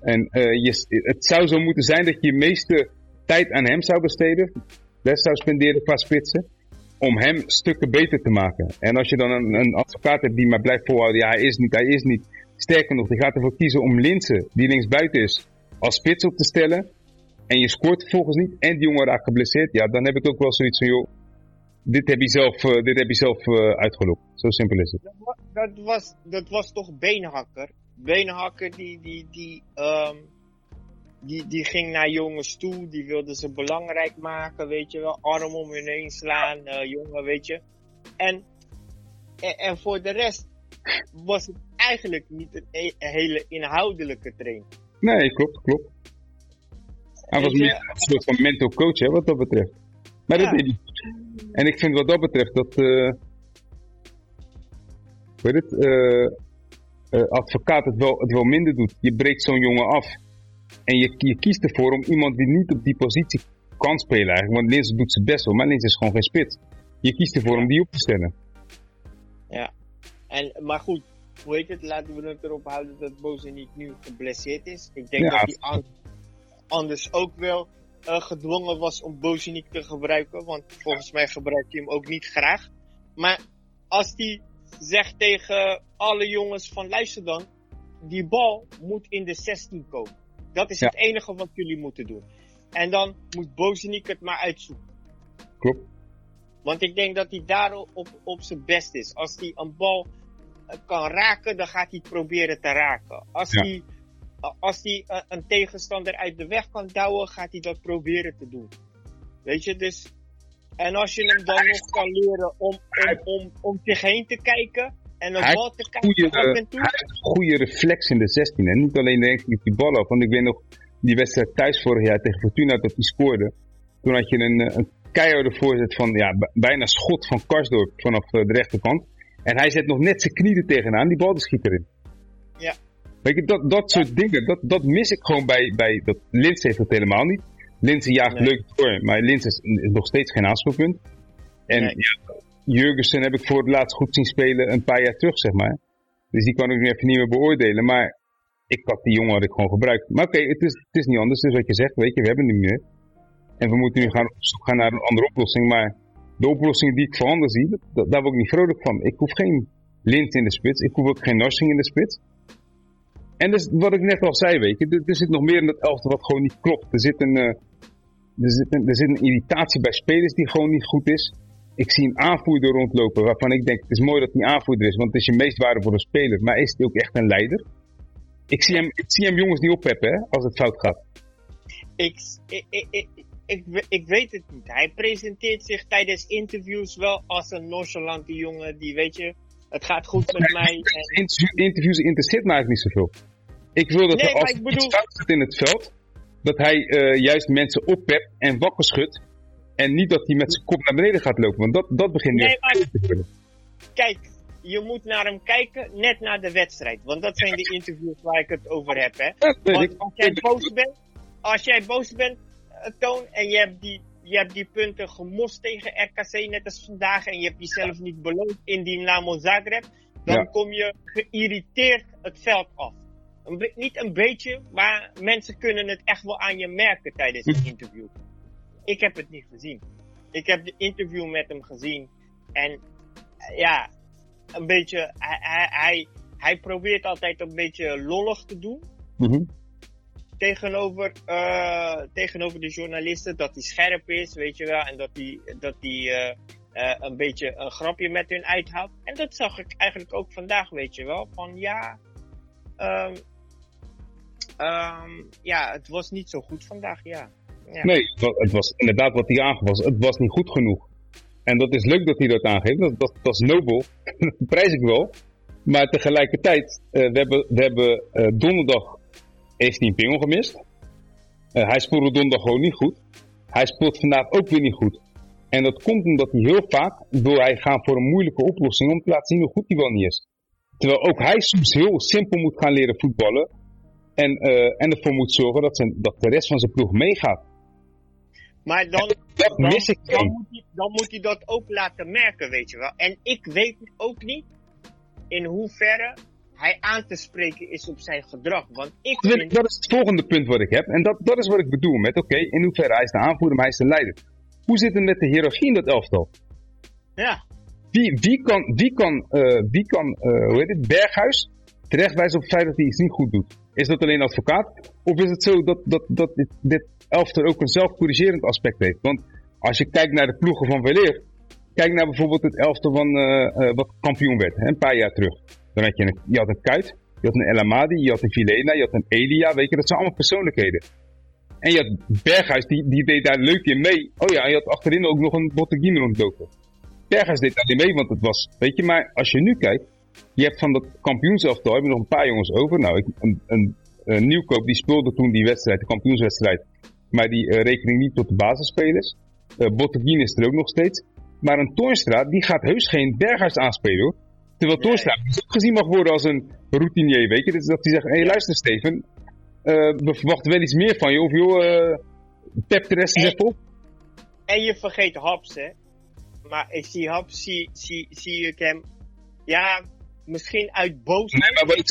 En uh, je, het zou zo moeten zijn dat je je meeste tijd aan hem zou besteden. Les zou spenderen qua spitsen. Om hem stukken beter te maken. En als je dan een, een advocaat hebt die maar blijft volhouden. Ja, hij is niet, hij is niet. Sterker nog, die gaat ervoor kiezen om Linsen, die linksbuiten is, als spits op te stellen. En je scoort vervolgens niet. En die jongen raakt geblesseerd. Ja, dan heb ik ook wel zoiets van, joh, dit heb je zelf, uh, dit heb je zelf uh, uitgelopen. Zo simpel is het. Dat was, dat was toch Beenhakker? Beenhakker die, die, die, um, die, die ging naar jongens toe, die wilde ze belangrijk maken, weet je wel. Arm om hun heen slaan, uh, jongen, weet je. En, en, en, voor de rest was het eigenlijk niet een, e-, hele inhoudelijke train. Nee, klopt, klopt. Hij was meer een soort van mental coach, hè, wat dat betreft. Maar ja. dat deed hij. En ik vind wat dat betreft dat, uh, weet het, uh, uh, advocaat het wel, het wel minder doet. Je breekt zo'n jongen af. En je, je kiest ervoor om iemand die niet op die positie kan spelen eigenlijk. Want Lins doet zijn best wel, maar Lins is gewoon geen spits. Je kiest ervoor om die op te stellen. Ja, en, maar goed, hoe heet het? Laten we het erop houden dat Boze niet nu geblesseerd is. Ik denk ja, dat hij anders ook wel uh, gedwongen was om Bozeniek te gebruiken. Want volgens mij gebruikt hij hem ook niet graag. Maar als hij zegt tegen alle jongens van luister dan, die bal moet in de 16 komen. Dat is het enige wat jullie moeten doen. En dan moet Bozeniek het maar uitzoeken. Klopt. Want ik denk dat hij daar op, op zijn best is. Als hij een bal eh, kan raken, dan gaat hij het proberen te raken. Als hij als hij uh, een tegenstander uit de weg kan douwen, gaat hij dat proberen te doen. Weet je, dus. En als je hem dan nog kan leren om, om, om, om zich heen te kijken en een bal te kijken goede, en toe. Hij heeft een goede reflex in de 16. En niet alleen denk ik die bal op. Want ik weet nog die wedstrijd thuis vorig jaar tegen Fortuna dat hij scoorde. Toen had je een, eh, een keiharde voorzet van ja, bijna schot van Karsdorp vanaf eh, de rechterkant. En hij zet nog net zijn knieën tegenaan, die bal schiet erin. Ja, Weet je, dat, dat soort dingen, dat, dat mis ik gewoon bij, bij dat Lins heeft het helemaal niet. Linse jaagt leuk door, maar Lins is, nog steeds geen aanspeelpunt. En nee. ja, Jurgensen heb ik voor het laatst goed zien spelen een paar jaar terug, zeg maar. Dus die kan ik nu even niet meer beoordelen. Maar ik had die jongen had ik gewoon gebruikt. Maar oké, het, is, het is niet anders. Dus wat je zegt, weet je, we hebben hem nu meer. En we moeten nu gaan op zoek gaan naar een andere oplossing. Maar de oplossingen die ik voorhanden zie, dat, daar word ik niet vrolijk van. Ik hoef geen Lint in de spits. Ik hoef ook geen Narsing in de spits. En dus, wat ik net al zei, weet je, er, zit nog meer in dat elfte wat gewoon niet klopt. Er zit, een, uh, er, zit een, er zit een irritatie bij spelers die gewoon niet goed is. Ik zie een aanvoerder rondlopen waarvan ik denk, het is mooi dat hij aanvoerder is, want het is je meest waardevolle speler. Maar is hij ook echt een leider? Ik zie hem, ik zie hem jongens niet oppeppen, hè, als het fout gaat. Ik, ik, ik, ik, ik, weet het niet. Hij presenteert zich tijdens interviews wel als een nonchalante jongen die, weet je, Het gaat goed met mij. En... Interviews interesseert mij eigenlijk niet zoveel. Ik wil dat Nee, er als ik er bedoel- iets fout zit in het veld, dat hij eh, juist mensen oppept en wakker schudt. En niet dat hij met zijn kop naar beneden gaat lopen, want dat, dat begint nu Nee, echt maar- te. Kijk, je moet naar hem kijken net na de wedstrijd. Want dat zijn de interviews waar ik het over heb, hè. Want als jij boos bent, als jij boos bent, eh, Toon, en je hebt, die, je hebt die punten gemost tegen RKC net als vandaag, en je hebt jezelf niet beloond in die Namo Zagreb, dan Ja. kom je geïrriteerd het veld af. Een niet een beetje, maar mensen kunnen het echt wel aan je merken tijdens het interview. Ik heb het niet gezien. Ik heb de interview met hem gezien en eh, ja, een beetje, hij, hij, hij, probeert altijd een beetje lollig te doen Mhm. tegenover, eh, tegenover de journalisten dat hij scherp is, weet je wel, en dat hij, dat hij eh, een beetje een grapje met hun uithaalt. En dat zag ik eigenlijk ook vandaag, weet je wel, van ja, ehm, ehm, ja, het was niet zo goed vandaag, ja. Nee, het was, inderdaad wat hij aangaf, was, het was niet goed genoeg. En dat is leuk dat hij dat aangeeft, dat, dat, is nobel, dat prijs ik wel. Maar tegelijkertijd, eh, we hebben, we hebben eh, donderdag heeft hij een pingel gemist. Eh, hij speelde donderdag gewoon niet goed. Hij speelt vandaag ook weer niet goed. En dat komt omdat hij heel vaak wil hij gaan voor een moeilijke oplossing om te laten zien hoe goed hij wel niet is. Terwijl ook hij soms heel simpel moet gaan leren voetballen. En, eh, en ervoor moet zorgen dat, zijn, dat de rest van zijn ploeg meegaat. Maar dan, Dat dan, mis ik dan, moet hij, dan moet hij dat ook laten merken, weet je wel. En ik weet ook niet in hoeverre hij aan te spreken is op zijn gedrag. Want ik Dat, vind, dat is het volgende punt wat ik heb. En dat, dat is wat ik bedoel met, oké, in hoeverre hij is de aanvoerder, maar hij is de leider. Hoe zit het met de hiërarchie in dat elftal? ja, Wie, wie kan, wie kan, eh, wie kan eh, hoe heet het, Berghuis terechtwijzen op het feit dat hij iets niet goed doet? Is dat alleen advocaat? Of is het zo dat, dat, dat dit, dit elftal ook een zelfcorrigerend aspect heeft? Want als je kijkt naar de ploegen van Weleer, kijk naar bijvoorbeeld het elftal van, eh, eh, wat kampioen werd, hè, een paar jaar terug. Dan had je een, je had een Kuit, je had een El Amadi, je had een Vilena, je had een Elia, weet je, dat zijn allemaal persoonlijkheden. En je had Berghuis, die, die deed daar leuk in mee. Oh ja, en je had achterin ook nog een Botteguin rondlopen. Berghuis deed daar niet mee, want het was, weet je, maar als je nu kijkt, je hebt van dat kampioenselftal, heb je nog een paar jongens over. Nou, ik, een, een, een nieuwkoop, die speelde toen die wedstrijd, de kampioenswedstrijd, maar die eh rekening niet tot de basisspelers. Uh, Botteguin is er ook nog steeds. Maar een Toornstra, die gaat heus geen Berghuis aanspelen hoor. Terwijl Nee. Toornstra ook gezien mag worden als een routinier, weet je. Dus dat hij zegt, hé hey, luister Steven, eh, we verwachten wel iets meer van je. Of joh, eh pep de rest eens even op. en je vergeet Haps, hè. Maar ik zie Haps, zie, zie, zie ik hem, ja, misschien uit boosheid. Nee, maar wat ik,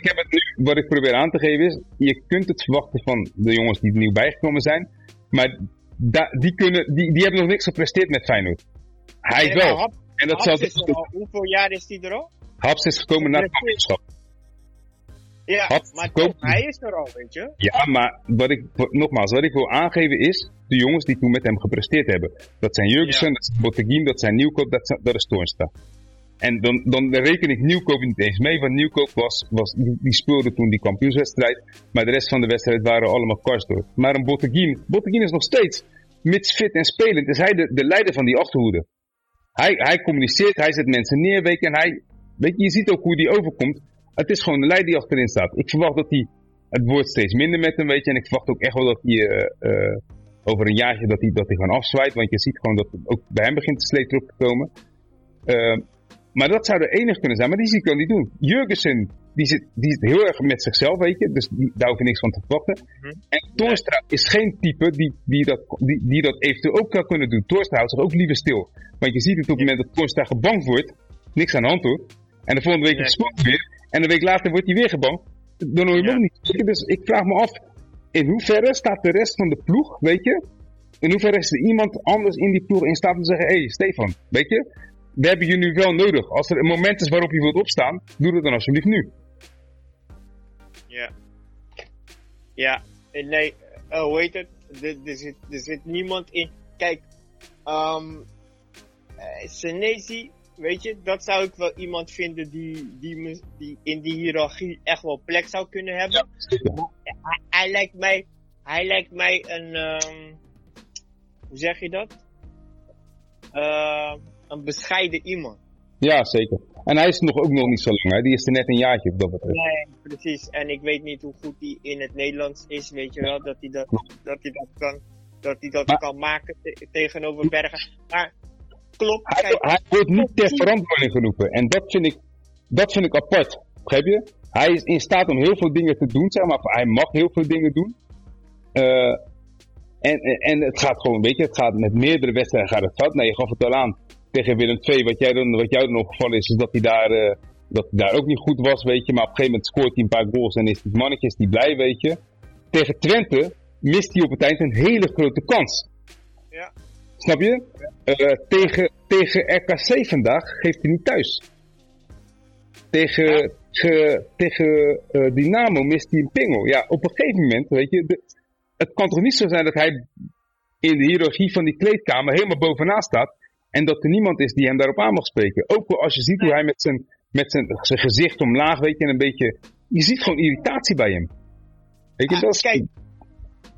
ik heb het nu, wat ik probeer aan te geven is, je kunt het verwachten van de jongens die er nieuw bijgekomen zijn, maar da- die, kunnen, die, die hebben nog niks gepresteerd met Feyenoord. Hij Nee, wel. En dat zal hoeveel jaar is hij er al? Haps is gekomen naar het kampioenschap. Ja, Haps maar toch, hij is er al, weet je. Ja, maar wat ik, wat- nogmaals, wat ik wil aangeven is, de jongens die toen met hem gepresteerd hebben. Dat zijn Jurgensen, Ja. dat zijn Botteguin, dat zijn Nieuwkoop, dat, zijn- dat is Toornstra. En dan, dan reken ik Nieuwkoop niet eens mee, want Nieuwkoop was, was, die, speelde toen die kampioenswedstrijd. Maar de rest van de wedstrijd waren allemaal karsdoor. Maar een Botteguin, Botteguin is nog steeds, mits fit en spelend, is hij de, de leider van die achterhoede. Hij, hij communiceert, hij zet mensen neer, weet je, en hij, weet je, je ziet ook hoe die overkomt. Het is gewoon de leider die achterin staat. Ik verwacht dat hij, het wordt steeds minder met hem, weet je, en ik verwacht ook echt wel dat hij eh, eh, over een jaartje dat hij, dat hij gewoon afzwaait, want je ziet gewoon dat ook bij hem begint te sleet terug te komen. Eh, maar dat zou de enige kunnen zijn, maar die zie ik dan niet doen. Jurgensen, die zit, die zit heel erg met zichzelf, weet je, dus die, daar hoef je niks van te verwachten. Mhm. En Torstra is geen type die, die, dat, die, die dat eventueel ook zou kunnen doen. Torstra houdt zich ook liever stil. Want je ziet het op het moment dat Torstra gebankt wordt, niks aan de hand hoor. En de volgende week Nee. hij weer, en een week later wordt hij weer gebankt. Dan hoor je hem ook niet. Dus ik vraag me af, in hoeverre staat de rest van de ploeg, weet je, in hoeverre is er iemand anders in die ploeg in staat om te zeggen, hé hey, Stefan, weet je, we hebben je nu wel nodig. Als er een moment is waarop je wilt opstaan, doe dat dan alsjeblieft nu. Ja. Ja, en nee, eh, hoe heet het? Er, er, zit, er zit niemand in. Kijk, um, Senesi, weet je, dat zou ik wel iemand vinden die, die, me- die in die hiërarchie echt wel plek zou kunnen hebben. Hij, hij lijkt mij, hij lijkt mij een, ehm, hoe zeg je dat? Eh, een bescheiden iemand. Ja, zeker. En hij is nog ook nog niet zo lang, hè? die is er net een jaartje op dat betreft. Nee, precies. En ik weet niet hoe goed hij in het Nederlands is, weet je wel, dat hij dat, dat, hij dat kan, dat, hij dat Maar- kan maken te- tegenover Bergen. Maar klopt, Hij, kijk, hij wordt niet ter verantwoording geroepen. En dat vind ik, dat vind ik apart. Begrijp je? Hij is in staat om heel veel dingen te doen, zeg maar. Hij mag heel veel dingen doen. Eh, en, en, en het gaat gewoon, weet je, het gaat met meerdere wedstrijden gaat het fout. Nou, je gaf het al aan tegen Willem II. Wat, jij dan, wat jou dan opgevallen is, is dat hij daar, eh, dat hij daar ook niet goed was, weet je. Maar op een gegeven moment scoort hij een paar goals en is die mannetjes die blij, weet je. Tegen Twente mist hij op het eind een hele grote kans. Ja. Snap je? Eh, tegen, tegen RKC vandaag geeft hij niet thuis. Tegen, Ja. ge- tegen eh, Dynamo mist hij een pingel. Ja, op een gegeven moment, weet je, de- het kan toch niet zo zijn dat hij in de hiërarchie van die kleedkamer helemaal bovenaan staat en dat er niemand is die hem daarop aan mag spreken. Ook als je ziet hoe hij met zijn, met zijn, zijn gezicht omlaag, weet je, en een beetje, je ziet gewoon irritatie bij hem. Weet je, Ah, dat is, kijk,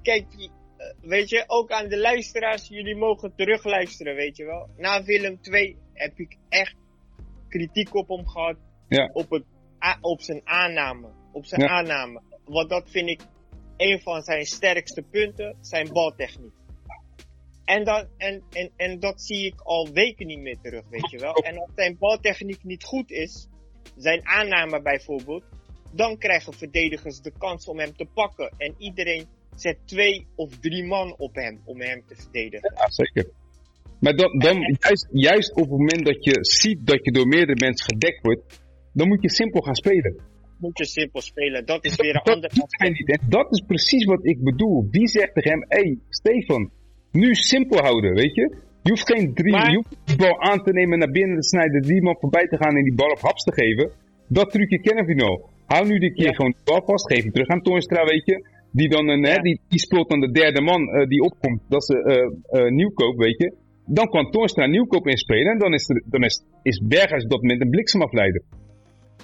kijk, eh, weet je, ook aan de luisteraars, jullie mogen terugluisteren, weet je wel. Na Willem 2 heb ik echt kritiek op hem gehad. Ja. Op, het, op zijn aanname. Op zijn Ja. aanname. Want dat vind ik een van zijn sterkste punten, zijn baltechniek. En, dat, en, en, en dat zie ik al weken niet meer terug, weet je wel. En als zijn baltechniek niet goed is, zijn aanname bijvoorbeeld, dan krijgen verdedigers de kans om hem te pakken. En iedereen zet twee of drie man op hem om hem te verdedigen. ja, zeker. Maar dan, dan juist, juist op het moment dat je ziet dat je door meerdere mensen gedekt wordt, dan moet je simpel gaan spelen. Moet je simpel spelen. Dat is weer een Dat ander. En dat is precies wat ik bedoel. Wie zegt tegen hem, hé hey, Stefan, nu simpel houden, weet je? Je hoeft geen drie, Maar- je hoeft die bal aan te nemen, naar binnen te snijden, die man voorbij te gaan en die bal op haps te geven. Dat trucje kennen we nou. Hou nu de keer Ja. gewoon de bal vast, geef hem terug aan Toornstra, weet je. Die dan een, hè, die, die speelt dan de derde man eh, die opkomt, dat is eh, Nieuwkoop, weet je. Dan kan Toornstra Nieuwkoop inspelen en dan is, er, dan is, is Berghuis op dat moment een bliksemafleider.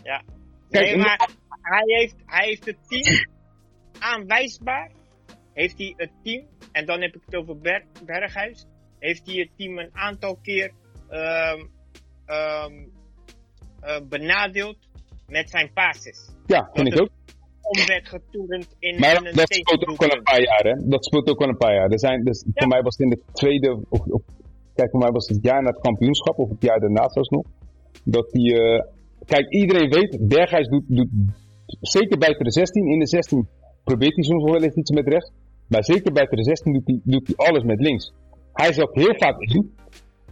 Ja. Kijk, nee, maar hij heeft, hij heeft het team aanwijsbaar. Heeft hij het team, en dan heb ik het over Ber Berghuis, heeft hij het team een aantal keer ehm, ehm, eh, benadeeld met zijn passes. Ja, vind ik ook. Om werd getoerend in, Maar in een dat speelt ook wel een paar jaar, hè? Dat speelt ook wel een paar jaar. Er zijn, dus Voor mij was het in de tweede, of, of, kijk, voor mij was het het jaar na het kampioenschap, of het jaar daarna zelfs nog. Dat die, eh, kijk, iedereen weet, Berghuis doet, doet, zeker buiten de 16, in de 16 probeert hij soms wel eens iets met rechts. Maar zeker buiten de 16 doet hij, doet hij alles met links. Hij zakt heel vaak in.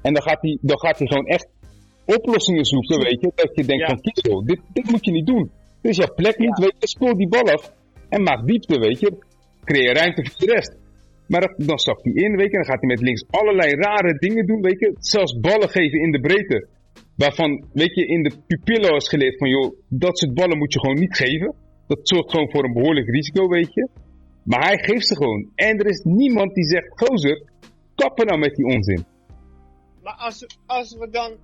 En dan gaat hij, dan gaat hij gewoon echt oplossingen zoeken, weet je. Dat je denkt Ja. van, kerel, dit, dit moet je niet doen. Dit is jouw plek niet, weet je. Speel die bal af. En maak diepte, weet je. Creëer ruimte voor de rest. Maar dat, dan zakt hij in, weet je. Dan gaat hij met links allerlei rare dingen doen, weet je. Zelfs ballen geven in de breedte. Waarvan, weet je, in de pupillo is geleerd van, joh, dat soort ballen moet je gewoon niet geven. Dat zorgt gewoon voor een behoorlijk risico, weet je. Maar hij geeft ze gewoon. En er is niemand die zegt, gozer, kappen nou met die onzin. Maar als, als we dan,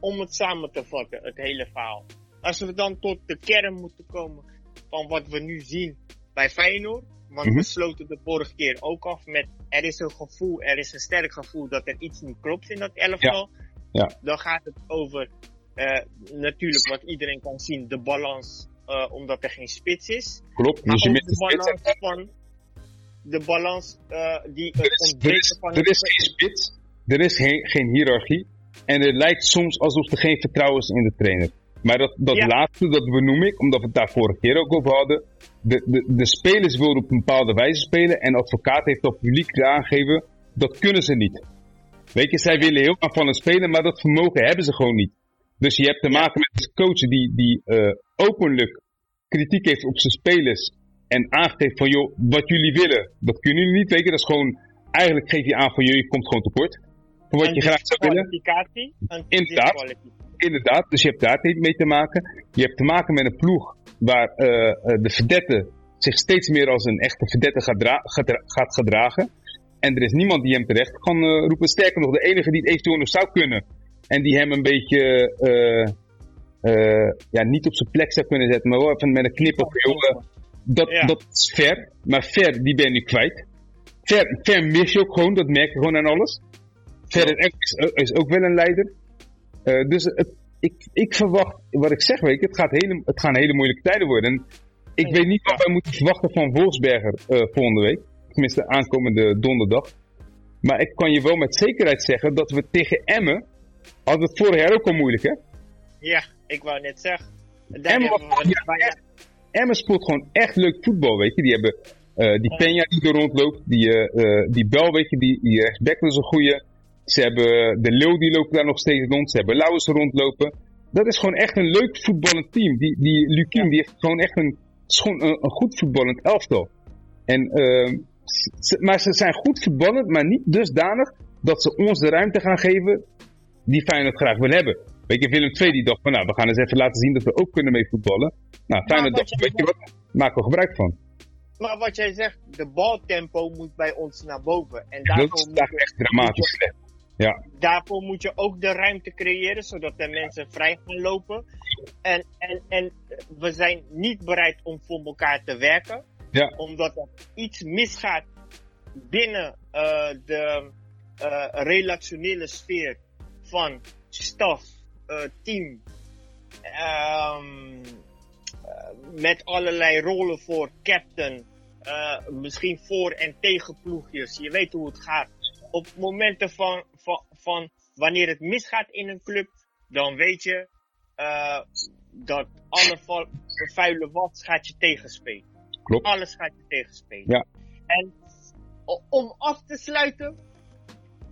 om het samen te vatten, het hele verhaal. Als we dan tot de kern moeten komen van wat we nu zien bij Feyenoord. Want Mhm. we sloten de vorige keer ook af met, er is een gevoel, er is een sterk gevoel dat er iets niet klopt in dat elftal. Ja. Dan gaat het over, eh, natuurlijk wat iedereen kan zien, de balans, eh, omdat er geen spits is. Klopt, dus je mist de spits. van, de balans eh, die het is, er, ontbreken is, van er is geen spits, er is geen, geen hiërarchie. En het lijkt soms alsof er geen vertrouwen is in de trainer. Maar dat, dat Ja. laatste, dat benoem ik, omdat we het daar vorige keer ook over hadden. De, de, de spelers wilden op een bepaalde wijze spelen. En advocaat heeft dat publiek aangegeven, dat kunnen ze niet. Weet je, zij willen heel aanvallend spelen, maar dat vermogen hebben ze gewoon niet. Dus je hebt te maken met een coach die, die eh, openlijk kritiek heeft op zijn spelers. En aangeeft van, joh, wat jullie willen, dat kunnen jullie niet. Weet je, dat is gewoon, eigenlijk geef je aan van, joh, je komt gewoon tekort. Van wat je graag zou willen. Inderdaad. Inderdaad, dus je hebt daar mee te maken. Je hebt te maken met een ploeg waar eh, eh, de verdette zich steeds meer als een echte verdette gaat, dra- gaat, gaat gedragen. En er is niemand die hem terecht kan eh, roepen. Sterker nog, de enige die het eventueel nog zou kunnen. En die hem een beetje ja, niet op zijn plek zou kunnen zetten. Maar wel even met een knip op jongen. Dat, Ja. dat is ver. Maar ver, die ben je nu kwijt. Ver, ver mis je ook gewoon. Dat merk je gewoon aan alles. Ver is, ook wel een leider. Eh, dus het, ik, ik verwacht, wat ik zeg, weet je, het, gaat hele, het gaan hele moeilijke tijden worden. En ik weet niet wat wij moeten verwachten van Wolfsberger uh, volgende week. Tenminste, aankomende donderdag. Maar ik kan je wel met zekerheid zeggen dat we tegen Emmen, hadden het vorig jaar ook al moeilijk, hè? Ja, ik wou net zeggen. Emmen, Emmen speelt gewoon echt leuk voetbal, weet je. Die hebben uh, die Peña die er rondloopt, die, uh, die Bel, weet je, die, die rechtsback is een goede. Ze hebben de Leeuw, die loopt daar nog steeds rond. Ze hebben Lauwers rondlopen. Dat is gewoon echt een leuk voetballend team. Die, die Lukien, die heeft gewoon echt een, gewoon een, een goed voetballend elftal. En, uh, maar ze zijn goed voetballend, maar niet dusdanig dat ze ons de ruimte gaan geven die Feyenoord graag wil hebben. Weet je, Willem II die dacht van, nou, we gaan eens even laten zien dat we ook kunnen mee voetballen. Nou, Feyenoord dacht, weet je wat, maken we gebruik van. Maar wat jij zegt, de baltempo moet bij ons naar boven. En daarvoor dat is moet echt dramatisch slecht. Ja. Daarvoor moet je ook de ruimte creëren, zodat de mensen vrij gaan lopen. En, en, en we zijn niet bereid om voor elkaar te werken. Ja. Omdat er iets misgaat binnen uh, de uh, relationele sfeer van staf, team. Um, met allerlei rollen voor captain. misschien voor- en tegenploegjes. Je weet hoe het gaat. Op momenten van, van, van wanneer het misgaat in een club, dan weet je dat alle vuile was gaat je tegenspelen. Klopt. Alles gaat je tegenspelen. Ja. En om af te sluiten,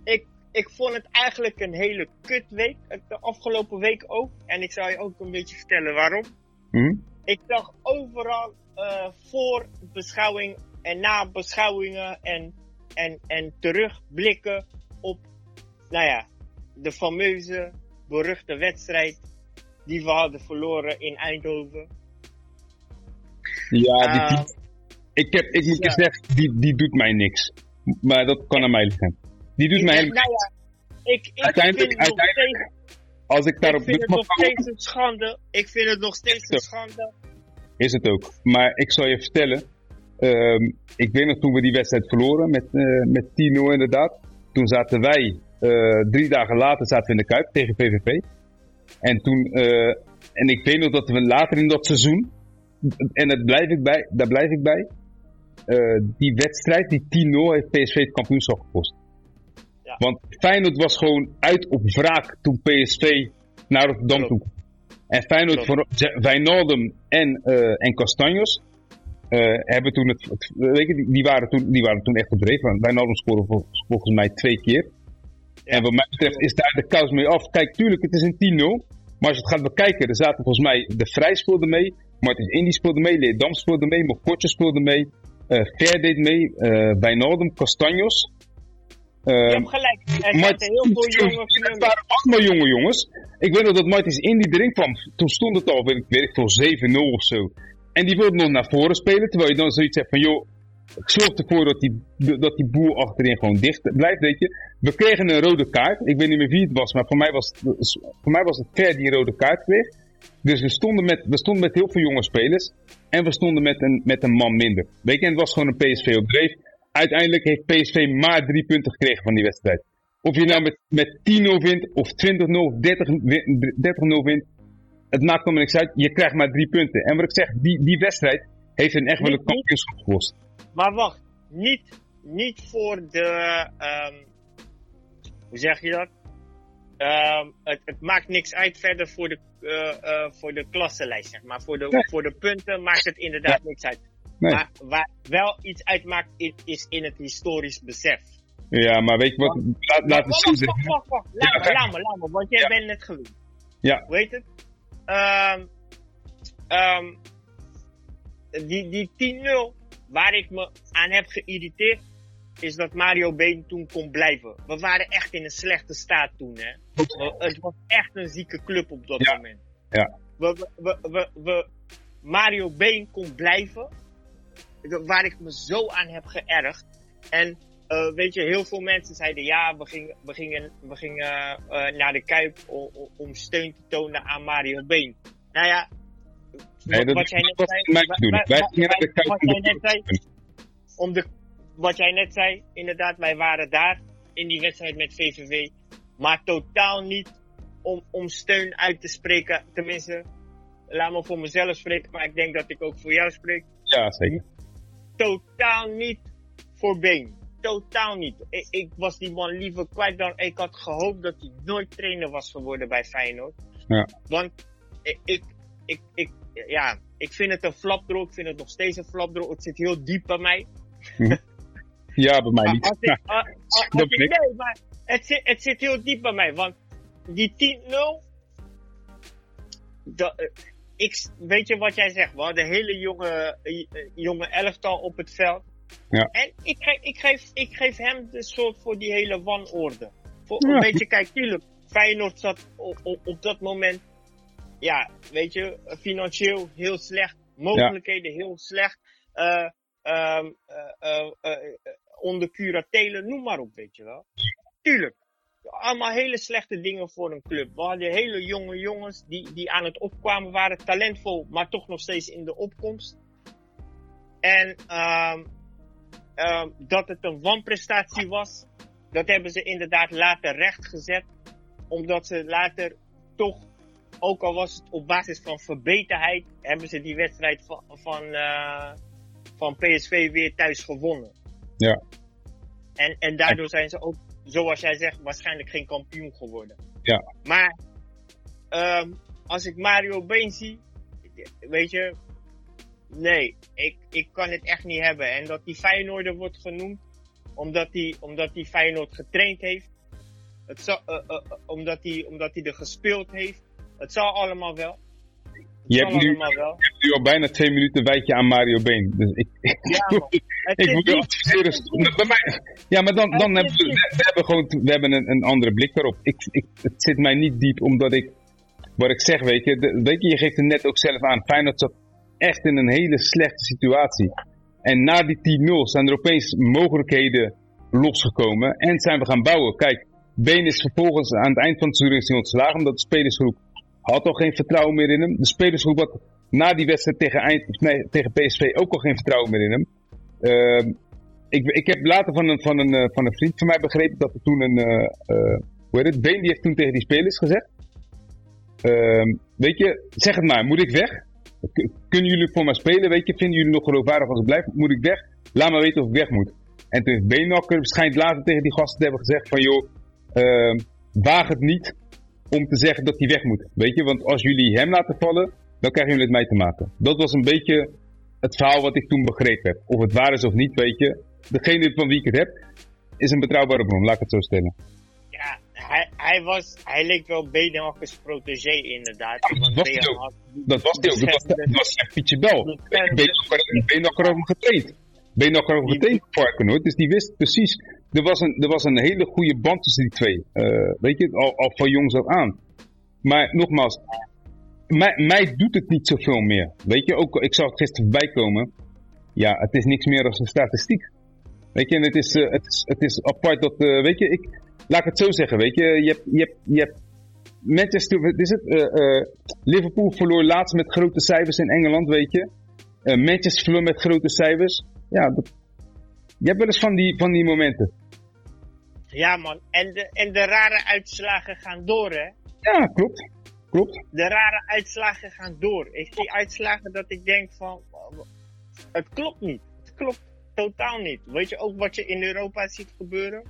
ik, ik vond het eigenlijk een hele kutweek, de afgelopen week ook. En ik zal je ook een beetje vertellen waarom. Mm Ik zag overal uh, voor beschouwing en na beschouwingen en, en, en terugblikken op, nou ja, de fameuze, beruchte wedstrijd die we hadden verloren in Eindhoven. Ja, die, die, ik, heb, ik moet ja. zeggen, die, die doet mij niks. Maar dat kan aan mij liggen. Die doet ik mij helemaal nou ja, ik, ik uiteindelijk, vind uiteindelijk als ik daarop ik vind het nog steeds een schande. Ik vind het nog steeds een schande. Is het ook. Maar ik zal je vertellen. Um, ik weet nog toen we die wedstrijd verloren met, uh, met 10-0 inderdaad. Toen zaten wij, uh, drie dagen later zaten we in de Kuip tegen PVV. En toen, uh, en ik weet nog dat we later in dat seizoen, en dat blijf ik bij, daar blijf ik bij. Die wedstrijd, die 10-0, heeft PSV het kampioenschap gekost. Ja. Want Feyenoord was gewoon uit op wraak toen PSV naar Rotterdam toe. En Feyenoord, voor, Wijnaldum en, uh, en Castanjos uh, hebben toen het, het weet je, die, die, waren toen, die waren toen echt bedreven. Wijnaldum scoorde vol, volgens mij twee keer. Ja. En wat mij betreft is daar de kous mee af. Kijk, tuurlijk, het is een 10-0. Maar als je het gaat bekijken, er zaten volgens mij de Vrij speelde mee. Martins Indy speelde mee. Leerdam speelde mee. Mokotje speelde mee. Uh, Ver deed mee. Uh, Wijnaldum, Castanjos. Uh, je hebt gelijk. Er heel veel jongens. Het waren allemaal jonge jongens. Ik weet nog dat Martins Indy erin kwam. Toen stond het al, weet ik, weet ik veel, 7-0 of zo. En die wilde nog naar voren spelen. Terwijl je dan zoiets hebt van, joh, zorg ervoor dat die, dat die boel achterin gewoon dicht blijft, weet je. We kregen een rode kaart. Ik weet niet meer wie het was, maar voor mij was, voor mij was het Ver die een rode kaart kreeg. Dus we stonden, met, we stonden met heel veel jonge spelers. En we stonden met een, met een man minder. Weet je, en het was gewoon een PSV op dreef. Uiteindelijk heeft PSV maar drie punten gekregen van die wedstrijd. Of je nou met, met 10-0 wint, of 20-0, of 30-0 wint. Het maakt allemaal niks uit. Je krijgt maar drie punten. En wat ik zeg, die, die wedstrijd heeft een echt wel een kampioenschap gekost. Maar wacht, niet, niet voor de, um, hoe zeg je dat? Um, het, het, maakt niks uit verder voor de, uh, uh, voor de klassenlijst, zeg maar. Voor de, voor de punten maakt het inderdaad niks uit. Nee. Maar waar wel iets uitmaakt, is in het historisch besef. Ja, maar weet je wat? Laat, laat het wacht, zo wacht, wacht, wacht. Laat Ja, me, laat me, laat me, want jij Ja. bent net gewend. Ja. Hoe heet het? Ehm ehm die, die 10-0, waar ik me aan heb geïrriteerd, is dat Mario Been toen kon blijven. We waren echt in een slechte staat toen, hè. We- Het was echt een zieke club op dat Ja. moment. Ja. We, we, we, we, we- Mario Been kon blijven, waar ik me zo aan heb geërgerd. En eh, weet je, heel veel mensen zeiden ja, we gingen, we gingen, we gingen eh, naar de Kuip om steun te tonen aan Mario Been. Nou ja, Nee, wat jij net zei, Wij gingen naar de Kuip wat jij net zei, om de, wat jij net zei, inderdaad, wij waren daar in die wedstrijd met VVV, maar totaal niet om, om steun uit te spreken. Tenminste, laat me voor mezelf spreken, maar ik denk dat ik ook voor jou spreek. Ja, zeker. Totaal niet voor Been. Totaal niet. Ik, ik was die man liever kwijt dan ik had gehoopt dat hij nooit trainer was geworden bij Feyenoord. Ja. Want ik, ik, ik, ik, ja, ik vind het een flapdrol. Ik vind het nog steeds een flapdrol. Het zit heel diep bij mij. Ja, bij mij Maar niet. als ik- als dat ik- ben ik. nee, maar het zit, het zit heel diep bij mij. Want die 10-0. dat, eh, ik, weet je wat jij zegt? We hadden een hele jonge, eh, eh, jonge elftal op het veld. Ja. En ik, geef- ik, geef, ik geef hem de schuld voor die hele wanorde. Voor, Ja. Weet je, kijk, tuurlijk. Feyenoord zat op, op, op dat moment. Ja, weet je, financieel heel slecht. Mogelijkheden heel slecht. eh, onder curatelen, noem maar op, weet je wel. Tuurlijk. Allemaal hele slechte dingen voor een club. We hadden hele jonge jongens die, die aan het opkwamen waren, talentvol, maar toch nog steeds in de opkomst. En ehm, ehm, dat het een wanprestatie was, dat hebben ze inderdaad later rechtgezet. Omdat ze later toch, ook al was het op basis van verbeterheid, hebben ze die wedstrijd van, van, eh, van PSV weer thuis gewonnen. Ja. En, en daardoor zijn ze ook, zoals jij zegt, waarschijnlijk geen kampioen geworden. Ja. Maar ehm, als ik Mario Been zie, weet je, nee, ik, ik kan het echt niet hebben. En dat die Feyenoorder wordt genoemd, omdat hij omdat die Feyenoord getraind heeft. Het zal, eh, eh, eh, omdat hij omdat hij er gespeeld heeft. Het zal allemaal wel. Je hebt nu- wel. nu al bijna twee minuten wijd je aan Mario Been. Dus ik, Ja, ik moet je adviseren. Bij mij, ja, maar dan, dan hebben we, we hebben gewoon we hebben een, een andere blik daarop. Ik, ik, het zit mij niet diep omdat ik, wat ik zeg, weet je, de, weet je, je geeft het net ook zelf aan. Feyenoord zat echt in een hele slechte situatie. En na die 10-0 zijn er opeens mogelijkheden losgekomen en zijn we gaan bouwen. Kijk, Been is vervolgens aan het eind van het seizoen ontslagen omdat de spelersgroep had al geen vertrouwen meer in hem. De spelersgroep had na die wedstrijd tegen, eind, nee, tegen PSV ook al geen vertrouwen meer in hem. Ehm, ik, ik heb later van een, van, een, eh, van een vriend van mij begrepen dat er toen een. eh, eh, hoe heet het? Been die heeft toen tegen die spelers gezegd. ehm, weet je, zeg het maar, moet ik weg? Kunnen jullie voor mij spelen? Weet je, vinden jullie nog geloofwaardig als ik blijf? Moet ik weg? Laat me weten of ik weg moet. En toen heeft Beenakker waarschijnlijk later tegen die gasten te hebben gezegd van joh, ehm, waag het niet om te zeggen dat hij weg moet. Weet je, want als jullie hem laten vallen, dan krijgen jullie het mee te maken. Dat was een beetje het verhaal wat ik toen begrepen heb. Of het waar is of niet, weet je. Degene van wie ik het heb, is een betrouwbare bron, laat ik het zo stellen. Ja, hij, hij, was, hij leek wel Benelkers protégé inderdaad. Ja, dat was hij ook. Dat was hij ook. Dat was, dat was echt Pietje Bel. Beenakker had hem getraind. Beenakker had hem getraind Varkenoord, dus die wist precies. Er was een, er was een hele goede band tussen die twee. Eh, weet je, al, al van jongs af aan. Maar nogmaals, mij, mij doet het niet zoveel meer. Weet je, ook, ik zag het gisteren voorbij komen. Ja, het is niks meer dan een statistiek. Weet je, en het is, eh, het is, het is apart dat, eh, weet je, ik, laat ik het zo zeggen, weet je, je hebt, je hebt, je hebt wat is het? Liverpool verloor laatst met grote cijfers in Engeland, weet je. Manchester verloor met grote cijfers. Ja, je hebt wel eens van die, van die momenten. Ja man, en de, en de rare uitslagen gaan door hè. Ja, klopt. Klopt. De rare uitslagen gaan door. Ik zie uitslagen dat ik denk van, het klopt niet. Het klopt totaal niet. Weet je ook wat je in Europa ziet gebeuren?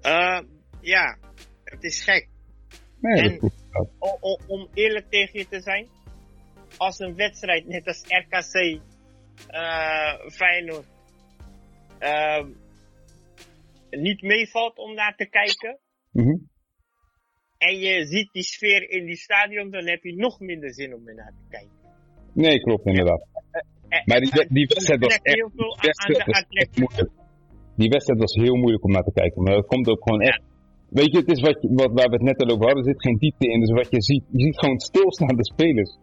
Eh, ja, het is gek. Nee, En- klopt. O- o- om eerlijk tegen je te zijn, als een wedstrijd net als RKC eh Feyenoord eh, niet meevalt om naar te kijken Mhm. en je ziet die sfeer in die stadion, dan heb je nog minder zin om er naar te kijken. Nee, klopt inderdaad. Eh, Maar die, die wedstrijd was echt, heel veel die aan wedstrijd de was moeilijk. Die wedstrijd was heel moeilijk om naar te kijken. Maar dat komt ook gewoon echt. Weet je, het is wat, wat waar we het net al over hadden, er zit geen diepte in. Dus wat je ziet, je ziet gewoon stilstaande spelers.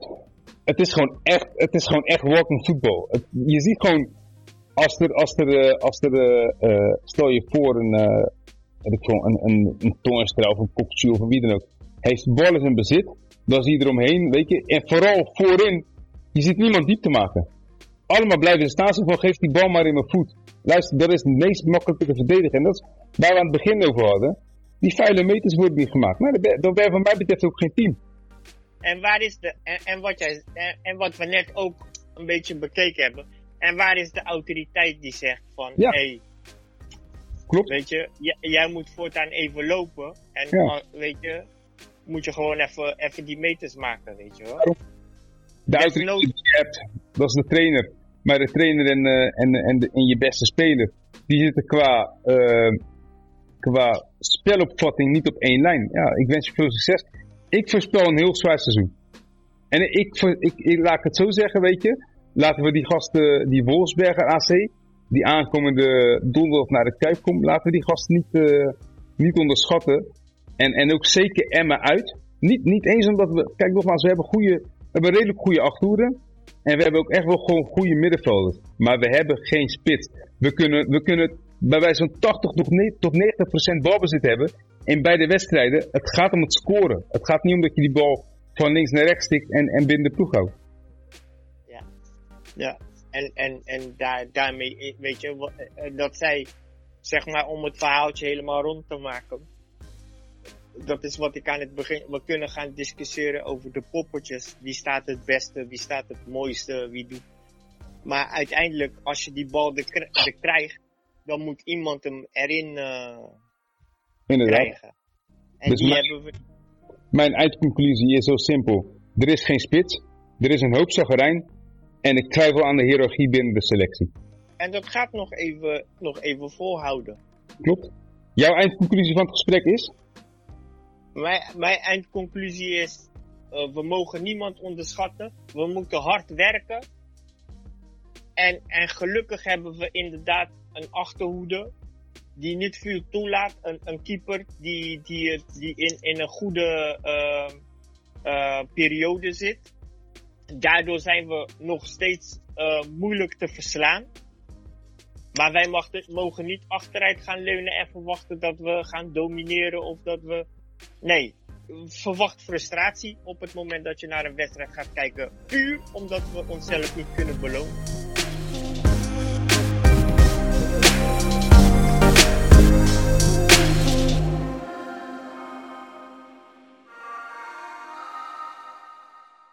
Het is gewoon echt, het is gewoon echt walking football. Het- je ziet gewoon, als er, als er, eh, als er eh, eh, stel je voor een, ik veel, een, een, een of een kokje of wie dan ook. Heeft de bal in bezit, dan zie je eromheen, weet je. En vooral voorin, je ziet niemand diep te maken. Allemaal blijven staan, zo van geef die bal maar in mijn voet. Luister, dat is het meest makkelijke te verdedigen. En dat is waar we aan het begin over hadden. Die vuile meters worden niet gemaakt. Nou, dan ben, je van mij betreft ook geen team. En waar is de, en, wat jij, en wat we net ook een beetje bekeken hebben. En waar is de autoriteit die zegt van, Ja. hey, Klopt. weet je, jij moet voortaan even lopen. En Ja. weet je, moet je gewoon even, even die meters maken, weet je wel. De autoriteit die je hebt, dat is de trainer. Maar de trainer en, eh, en, en, de, en je beste speler, die zitten qua, eh, qua spelopvatting niet op één lijn. Ja, ik wens je veel succes. Ik voorspel een heel zwaar seizoen. En ik, ik, ik laat het zo zeggen, weet je. Laten we die gasten, die Wolfsberger AC, die aankomende donderdag naar de Kuip komt, laten we die gasten niet, eh, niet onderschatten. En, en ook zeker Emma uit. Niet, niet eens omdat we, kijk nogmaals, we hebben, goede, we hebben redelijk goede achterhoeden. En we hebben ook echt wel gewoon goede middenvelders. Maar we hebben geen spits. We kunnen, we kunnen bij wijze van 80 tot 90 tot 90 procent balbezit hebben. In beide wedstrijden. Het gaat om het scoren. Het gaat niet om dat je die bal van links naar rechts stikt en, en binnen de ploeg houdt. Ja, en, en, en daar, daarmee, eh, weet je, wa- eh, dat zij, zeg maar, om het verhaaltje helemaal rond te maken. Dat is wat ik aan het begin, we kunnen gaan discussiëren over de poppetjes. Wie staat het beste, wie staat het mooiste, wie doet. Maar uiteindelijk, als je die bal er, er krijgt, dan moet iemand hem erin eh, Inderdaad. krijgen. En Dus die mijn- hebben we, Mijn eindconclusie is heel simpel. Er is geen spits. Er is een hoop zagerijn. En ik twijfel aan de hiërarchie binnen de selectie. en dat gaat nog even, nog even volhouden. Klopt? Jouw eindconclusie van het gesprek is? Mijn, mijn eindconclusie is, eh, we mogen niemand onderschatten. We moeten hard werken. En, en gelukkig hebben we inderdaad een achterhoede die niet veel toelaat. Een, een keeper die, die, die in, in een goede eh, eh, periode zit. Daardoor zijn we nog steeds eh, moeilijk te verslaan. Maar wij mogen niet achteruit gaan leunen en verwachten dat we gaan domineren of dat we Nee, verwacht frustratie op het moment dat je naar een wedstrijd gaat kijken. Puur omdat we onszelf niet kunnen belonen.